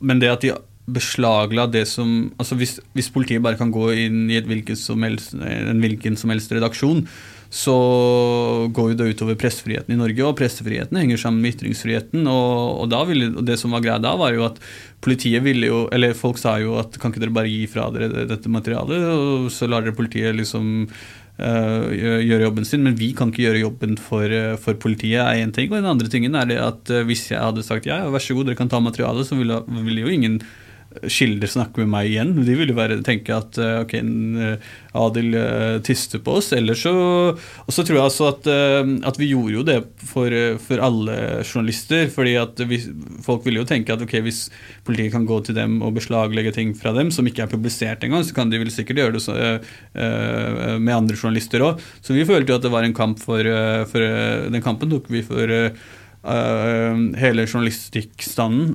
men det at de beslagla det som altså hvis, hvis, politiet bare kan gå inn i helst, en hvilken som helst redaksjon, så går jo det utover pressefriheten i Norge, og pressefriheten henger sammen med ytringsfriheten. Og, og, ville, og, det som var greia da, var jo at politiet ville jo Eller folk sa jo at kan ikke dere bare gi fra dere dette materialet, og så lar dere politiet liksom Uh, gjøre jobben sin, men vi kan ikke gjøre jobben for, uh, for politiet, er én ting. Og den andre tingen er det at uh, hvis jeg hadde sagt ja, vær så god, dere kan ta materialet, så ville, ville jo ingen kilder snakke med meg igjen. De ville bare tenke at eh, ok, eh, Adil tyster på oss. Eller så Og så tror jeg altså at, at vi gjorde jo det for, for alle journalister. fordi at vi, folk ville jo tenke at ok, hvis politiet kan gå til dem og beslaglegge ting fra dem som ikke er publisert engang, så kan de vel sikkert gjøre det så, med andre journalister òg. Så vi følte jo at det var en kamp for, for Den kampen tok vi for hele journalistikkstanden.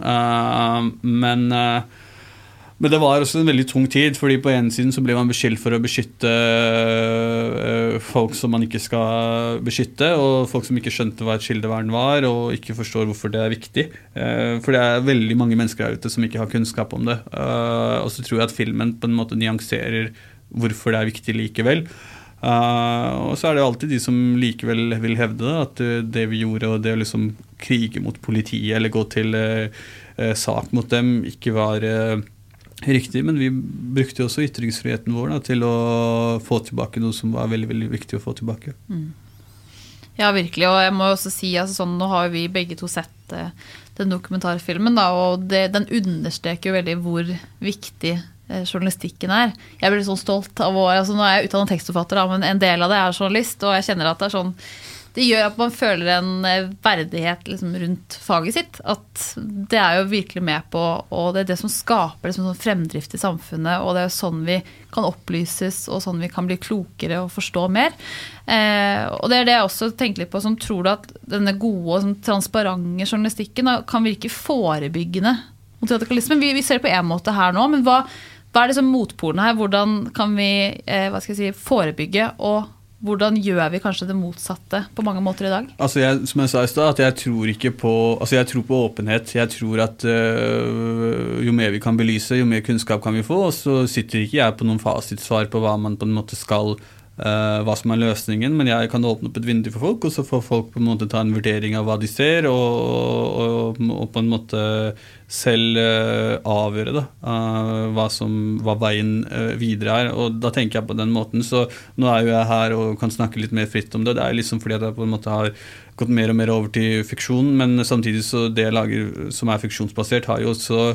men men det var også en veldig tung tid, fordi på ene siden så ble man beskyldt for å beskytte øh, folk som man ikke skal beskytte, og folk som ikke skjønte hva et kildevern var, og ikke forstår hvorfor det er viktig. Uh, for det er veldig mange mennesker der ute som ikke har kunnskap om det. Uh, og så tror jeg at filmen på en måte nyanserer hvorfor det er viktig likevel. Uh, og så er det alltid de som likevel vil hevde det, at det vi gjorde, og det å liksom krige mot politiet eller gå til sak mot dem, ikke var Riktig, men vi brukte også ytringsfriheten vår da, til å få tilbake noe som var veldig veldig viktig å få tilbake. Mm. Ja, virkelig. Og jeg må også si, altså, sånn, nå har vi begge to sett eh, den dokumentarfilmen, da, og det, den understreker jo veldig hvor viktig eh, journalistikken er. Jeg blir sånn stolt av å altså, Nå er jeg utdannet tekstforfatter, da, men en del av det er journalist, og jeg kjenner at det er sånn det gjør at man føler en eh, verdighet liksom, rundt faget sitt. At det er jo virkelig med på Og det er det som skaper liksom, sånn fremdrift i samfunnet. Og det er jo sånn vi kan opplyses, og sånn vi kan bli klokere og forstå mer. Eh, og det er det jeg også tenker litt på. Som tror du at denne gode, sånn, transparente journalistikken kan virke forebyggende? Vi, vi ser det på én måte her nå, men hva, hva er liksom motpolene her? Hvordan kan vi eh, si, forebygge og hvordan gjør vi kanskje det motsatte på mange måter i dag? Altså jeg, som jeg sa i stad, at jeg tror ikke på altså jeg tror på åpenhet. Jeg tror at øh, jo mer vi kan belyse, jo mer kunnskap kan vi få. Og så sitter ikke jeg på noen fasitsvar på hva man på en måte skal uh, hva som er løsningen, men jeg kan åpne opp et vindu for folk, og så får folk på en måte ta en vurdering av hva de ser, og, og, og på en måte selv uh, avgjøre da, uh, hva, som, hva veien videre er. Og da tenker jeg på den måten. Så nå er jo jeg her og kan snakke litt mer fritt om det. Det er liksom fordi at jeg på en måte har gått mer og mer over til fiksjon, men samtidig så det jeg lager som er fiksjonsbasert, har jo også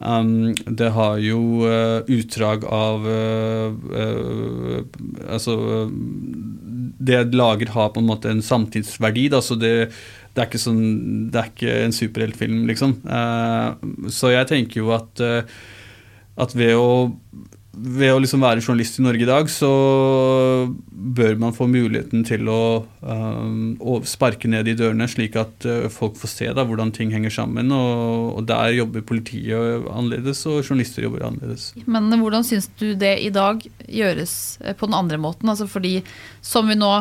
Um, det har jo uh, utdrag av uh, uh, Altså Det lager, har på en måte en samtidsverdi. Da, så det, det er ikke, sånn, det er ikke en superheltfilm, liksom. Så jeg tenker jo at, at ved å, ved å liksom være journalist i Norge i dag, så bør man få muligheten til å, um, å sparke ned i dørene, slik at uh, folk får se da, hvordan ting henger sammen. Og, og, der jobber politiet annerledes, og journalister jobber annerledes. Men hvordan syns du det i dag gjøres på den andre måten? Altså fordi, som vi nå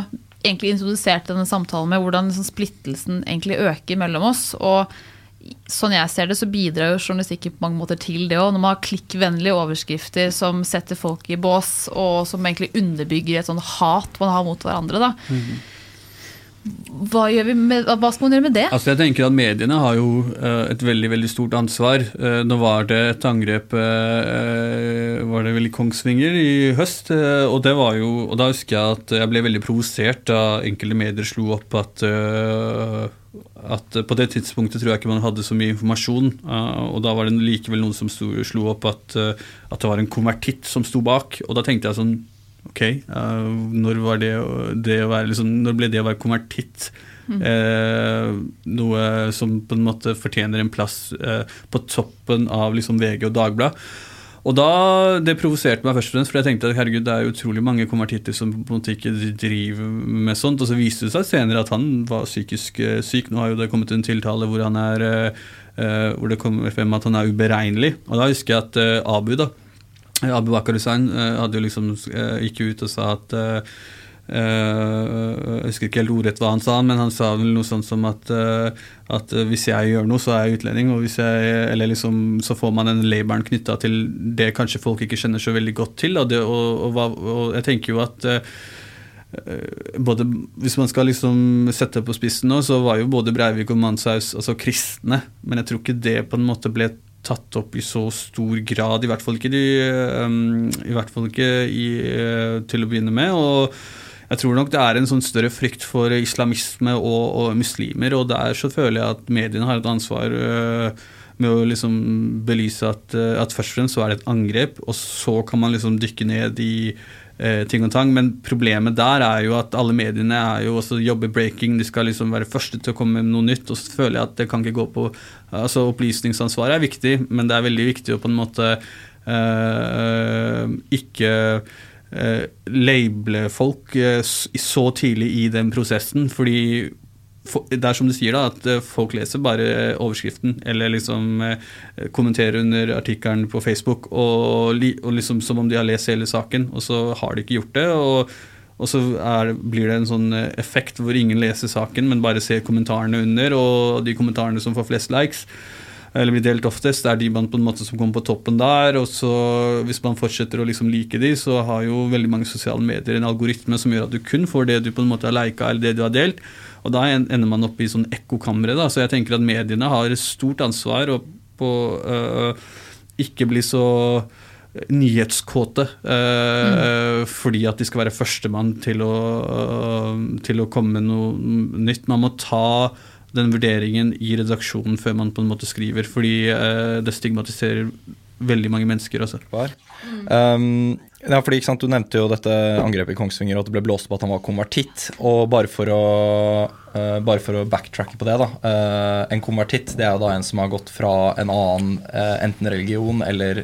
egentlig introduserte denne samtalen med hvordan liksom splittelsen egentlig øker mellom oss. og Sånn jeg ser det, så bidrar jo journalistikken på mange måter til det òg. Når man har klikkvennlige overskrifter som setter folk i bås, og som egentlig underbygger et sånn hat man har mot hverandre. da. Mm. Hva, med, hva, skal man gjøre med det? Altså jeg tenker at Mediene har jo uh, et veldig veldig stort ansvar. Uh, nå var det et angrep uh, var det vel i Kongsvinger i høst. og, det var jo, og da husker jeg at jeg ble veldig provosert da enkelte medier slo opp at, at på det tidspunktet tror jeg ikke man hadde så mye informasjon. og da var det likevel noen som slo opp at, at det var en konvertitt som sto bak. Og da tenkte jeg sånn Ok, når, det, det liksom, når, ble det å være konvertitt mm. eh, noe som på en måte fortjener en plass eh, på toppen av liksom VG og Dagbladet? Og da, Det provoserte meg først og fremst, for jeg tenkte at herregud, det er utrolig mange konvertitter som på en måte ikke driver med sånt. Og så viste det seg senere at han var psykisk eh, syk. Nå har jo det kommet en tiltale hvor, han er, eh, hvor det kommer frem at han er uberegnelig. Og da husker jeg at eh, Abu da, Abu Bakar jo liksom, gikk ut og sa at jeg husker ikke helt ordrett hva han sa, men han sa vel noe sånt som at, uh, at hvis jeg gjør noe, så er jeg utlending. Og jeg, eller liksom, så får man den laboren knytta til det kanskje folk ikke kjenner så veldig godt til. Og, det, og, og, og jeg tenker jo at uh, både, Hvis man skal liksom sette det på spissen nå, så var jo både Breivik og Manshaus altså kristne. Men jeg tror ikke det på en måte ble tatt opp i så stor grad. I hvert fall ikke, de, um, i hvert fall ikke i, til å begynne med. og jeg tror nok det er en sånn større frykt for islamisme og, og muslimer, og der så føler jeg at mediene har et ansvar uh, med å liksom belyse at, uh, at, først og fremst så er det et angrep, og så kan man liksom dykke ned i uh, ting og tang. Men problemet der er jo at alle mediene er jo også jobber breaking, de skal liksom være første til å komme med noe nytt, og så føler jeg at det kan ikke gå på Altså Opplysningsansvaret er viktig, men det er veldig viktig å på en måte ikke eh, labele folk eh, så tidlig i den prosessen. fordi det er som du sier, da, at eh, folk leser bare overskriften, eller liksom kommenterer under artikkelen på Facebook, og, og, liksom som om de har lest hele saken, og så har de ikke gjort det. og, og så er, blir det en sånn effekt hvor ingen leser saken, men bare ser kommentarene under, og de kommentarene som får flest likes eller blir delt oftest, er de man på en måte som kommer på toppen der. og så Hvis man fortsetter å liksom like de, så har jo veldig mange sosiale medier en algoritme som gjør at du kun får det du på en måte har lika eller det du har delt. Og da ender man opp i sånn ekkokamre. Så jeg tenker at mediene har et stort ansvar på øh, ikke bli så nyhetskåte. Øh, mm. Fordi at de skal være førstemann til å, øh, til å komme med noe nytt. Man må ta den vurderingen i redaksjonen før man på en måte skriver, fordi eh, det stigmatiserer veldig mange mennesker. Også. Um, ja, fordi sant, Du nevnte jo dette angrepet i Kongsvinger, og at det ble blåst på at han var konvertitt. og Bare for å, uh, bare for å backtracke på det, da. Uh, en konvertitt det er jo da en som har gått fra en annen uh, enten religion eller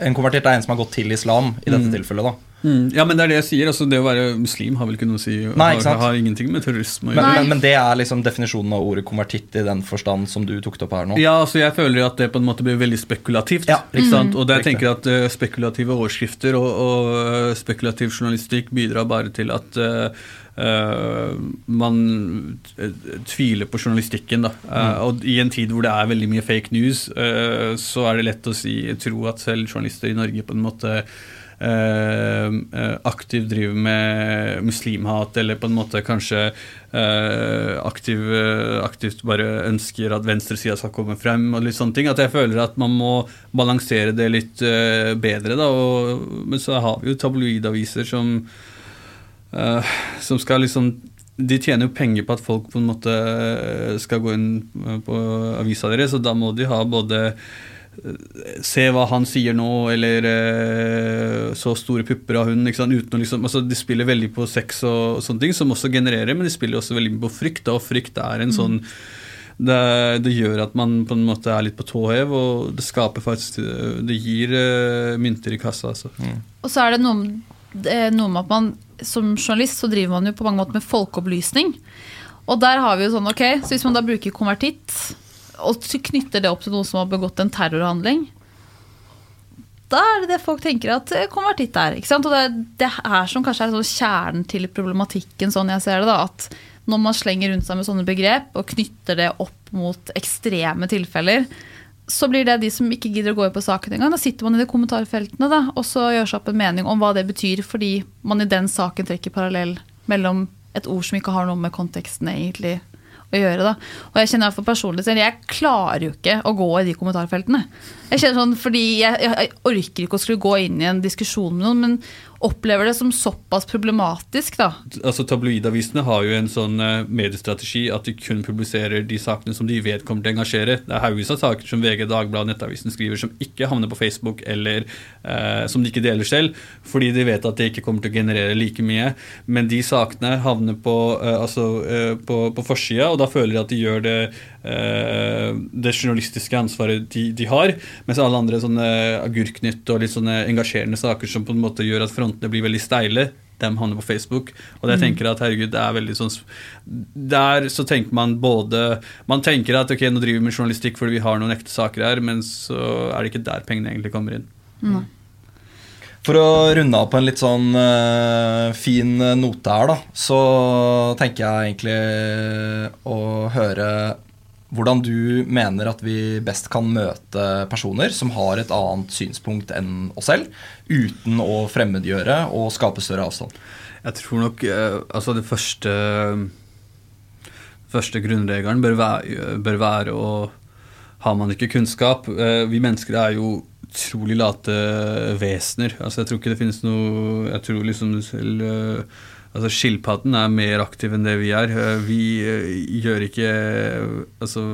En konvertitt er en som har gått til islam, i dette mm. tilfellet. da. Mm, ja, men det er det jeg sier. Altså, det å være muslim har vel ikke noe å si. Nei, har, har, ingenting med terrorisme å gjøre. Men, men, men, det er liksom definisjonen av ordet konvertitt i den forstand som du tok det opp her nå? Ja, altså jeg føler at det på en måte blir veldig spekulativt. Ja. ikke sant? Mm. Og jeg tenker at uh, spekulative overskrifter og, og uh, spekulativ journalistikk bidrar bare til at uh, Uh, man tviler på journalistikken. Da. Uh, mm. Og i en tid hvor det er veldig mye fake news, uh, så er det lett å si, tro at selv journalister i Norge på en måte Eh, eh, aktivt driver med muslimhat, eller på en måte kanskje eh, aktiv, aktivt bare ønsker at venstresida skal komme frem, og litt sånne ting. At jeg føler at man må balansere det litt bedre. Da, og, men så har vi jo tabloidaviser som, som skal liksom de tjener jo penger på at folk på en måte skal gå inn på avisa deres, og da må de ha både Se hva han sier nå, eller eh, så store pupper av hun. Uten å liksom, altså, de spiller veldig på sex og, og, sånne ting, som også genererer, men de spiller også veldig på frykt. Og frykt er en mm. sånn det, det, gjør at man på en måte er litt på tå hev, og det skaper faktisk Det gir uh, mynter i kassa. Altså. Mm. Og så er det noe, noe, med at man som journalist så driver man jo på mange måter med folkeopplysning. Og der har vi jo sånn, ok, så hvis man da bruker konvertitt og knytter det opp til noen som har begått en terrorhandling, da er det det folk tenker at konvertitt er. Ikke sant? Og det, det er som kanskje er kjernen til problematikken, sånn jeg ser det. da, at når man slenger rundt seg med sånne begrep og knytter det opp mot ekstreme tilfeller, så blir det de som ikke gidder å gå inn på saken engang. Da sitter man i de kommentarfeltene da, og så gjør seg opp en mening om hva det betyr, fordi man i den saken trekker parallell mellom et ord som ikke har noe med konteksten egentlig å gjøre. da. Og jeg kjenner for personlig selv, jeg klarer jo ikke å gå i de kommentarfeltene. Jeg kjenner sånn, fordi jeg, jeg, orker ikke å skulle gå inn i en diskusjon med noen, men opplever det som såpass problematisk. da. Altså Tabloidavisene har jo en sånn uh, mediestrategi at de kun publiserer de sakene som de vet kommer til å engasjere. Det er haugevis av saker som VG, Dagbladet, Nettavisen skriver som ikke havner på Facebook, eller eh, som de ikke deler selv, fordi de vet at det ikke kommer til å generere like mye. Men de sakene havner på, eh, altså, på, på forsida, og da føler de at de gjør det eh, det journalistiske ansvaret de, de, har. Mens alle andre sånne agurknytt og litt sånne engasjerende saker som på en måte gjør at frontene blir veldig steile, de havner på Facebook. Og jeg mm. tenker at herregud, det er veldig sånn Der så tenker man både Man tenker at ok, nå driver vi med journalistikk fordi vi har noen ekte saker her, men så er det ikke der pengene egentlig kommer inn. Mm. For å runde av på en litt sånn uh, fin note her, da, så tenker jeg egentlig å høre hvordan du mener at vi best kan møte personer som har et annet synspunkt enn oss selv, uten å fremmedgjøre og skape større avstand. Jeg tror nok uh, altså det første, første grunnregelen bør være, bør være å Har man ikke kunnskap uh, Vi mennesker er jo utrolig late vesener. Altså, jeg tror ikke det finnes noe Jeg tror liksom selv uh, Altså, Skilpadden er mer aktiv enn det vi er. Uh, vi uh, gjør ikke Altså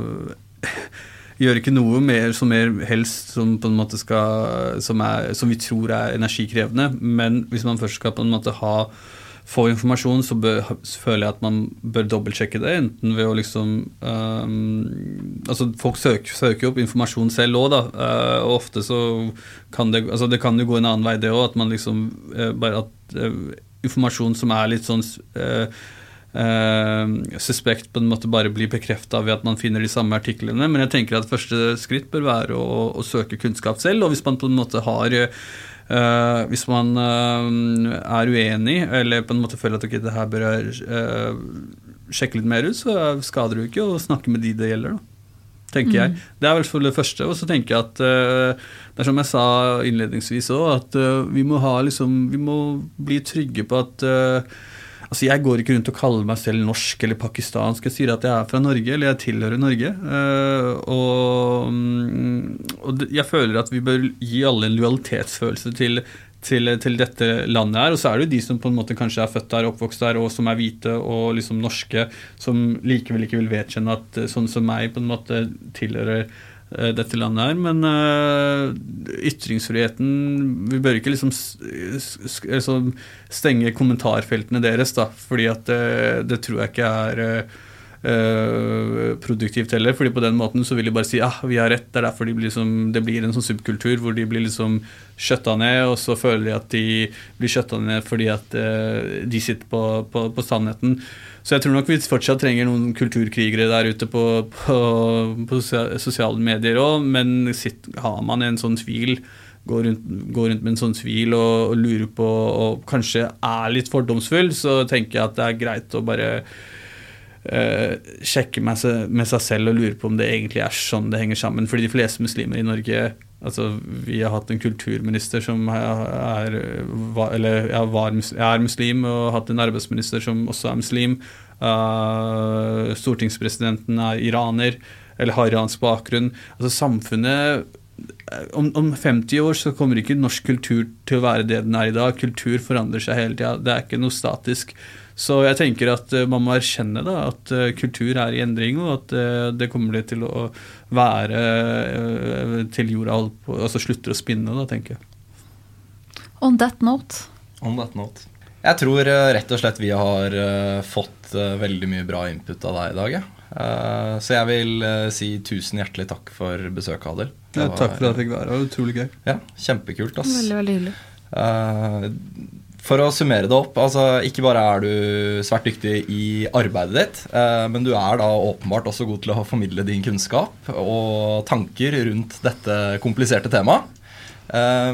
gjør ikke noe mer som mer helst som på en måte skal som, er, som vi tror er energikrevende. Men hvis man først skal på en måte ha få informasjon, så, bør, så, føler jeg at man bør dobbeltsjekke det. Enten ved å liksom um, Altså, folk søker, søker opp informasjon selv òg, da. Uh, og ofte så kan det Altså, det kan jo gå en annen vei, det òg. At man liksom uh, Bare at uh, informasjon som er litt sånn suspekt på en måte bare blir bekrefta ved at man finner de samme artiklene. Men jeg tenker at første skritt bør være å, å søke kunnskap selv. Og hvis man på en måte har Uh, hvis man uh, er uenig, eller på en måte føler at okay, det her bør uh, sjekke litt mer ut, så skader det jo ikke å snakke med de det gjelder. da, tenker mm. jeg. Det er vel for det første. Og så tenker jeg at det er som jeg sa innledningsvis òg, at vi må ha liksom, vi må bli trygge på at Altså, Jeg går ikke rundt og kaller meg selv norsk eller pakistansk. Jeg sier at jeg er fra Norge, eller jeg tilhører Norge. Og, mm, og, jeg føler at vi bør gi alle en lojalitetsfølelse til, til, til, dette landet her. Og så er det jo de som på en måte kanskje er født der, oppvokst der, og som er hvite og liksom norske, som likevel ikke vil vedkjenne at sånn som meg på en måte tilhører Eh, dette landet her. Men uh, ytringsfriheten Vi bør ikke liksom liksom stenge kommentarfeltene deres, da, fordi at eh, det tror jeg ikke er uh, produktivt heller. fordi på den måten så vil de bare si ja, ah, vi har rett. Det er derfor de blir liksom, det blir en sånn subkultur hvor de blir liksom skjøtta ned, og så føler de at de blir skjøtta ned fordi at uh, de sitter på, på, på sannheten. Så jeg tror nok vi fortsatt trenger noen kulturkrigere der ute på, på, sosiale medier òg, men sitt, har man en sånn tvil går rundt, går rundt, med en sånn tvil og, og, lurer på og kanskje er litt fordomsfull, så tenker jeg at det er greit å bare uh, sjekke med seg, med seg, selv og lure på om det egentlig er sånn det henger sammen. Fordi de fleste muslimer i Norge Altså, vi har hatt en kulturminister som er, eller, ja, var, er muslim, og hatt en arbeidsminister som også er muslim. Uh, stortingspresidenten er iraner, eller har iransk bakgrunn. Altså, samfunnet om, om, 50 år så kommer ikke norsk kultur til å være det den er i dag. Kultur forandrer seg hele tida. Det er ikke noe statisk. Så jeg tenker at uh, man må erkjenne da, at uh, kultur er i endring, og at uh, det kommer det til å være til jorda altså slutter å spinne, da, tenker jeg. On that note. On that note. Jeg tror rett og slett vi har fått veldig mye bra input av deg i dag. Ja. Så jeg vil si tusen hjertelig takk for besøket, Adel. Ja, takk for at jeg fikk være her. Utrolig gøy. Ja, Kjempekult. ass. Veldig, veldig hyggelig. For å summere det opp, altså ikke bare er du svært dyktig i arbeidet ditt, eh, men du er da åpenbart også god til å formidle din kunnskap og tanker rundt dette kompliserte temaet. Eh,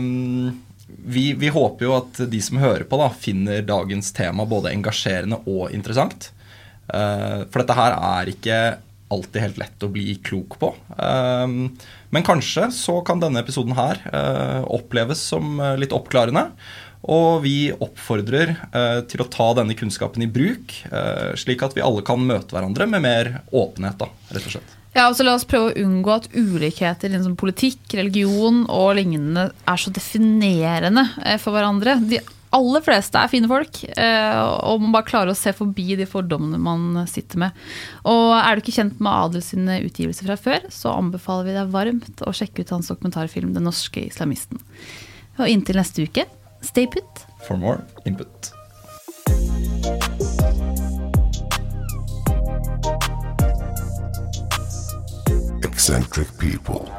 vi, vi, håper jo at de som hører på, da, finner dagens tema både engasjerende og interessant. Eh, for dette her er ikke alltid helt lett å bli klok på. Men kanskje så kan denne episoden her oppleves som litt oppklarende. Og vi oppfordrer eh, til å ta denne kunnskapen i bruk, eh, slik at vi alle kan møte hverandre med mer åpenhet. da, rett og slett. Ja, altså La oss prøve å unngå at ulikheter innen politikk, religion og lignende er så definerende eh, for hverandre. De aller fleste er fine folk, eh, og man bare klarer å se forbi de fordommene man sitter med. Og Er du ikke kjent med Adel sine utgivelser fra før, så anbefaler vi deg varmt å sjekke ut hans dokumentarfilm 'Den norske islamisten'. Og inntil neste uke Stay put. For more input. eccentric people.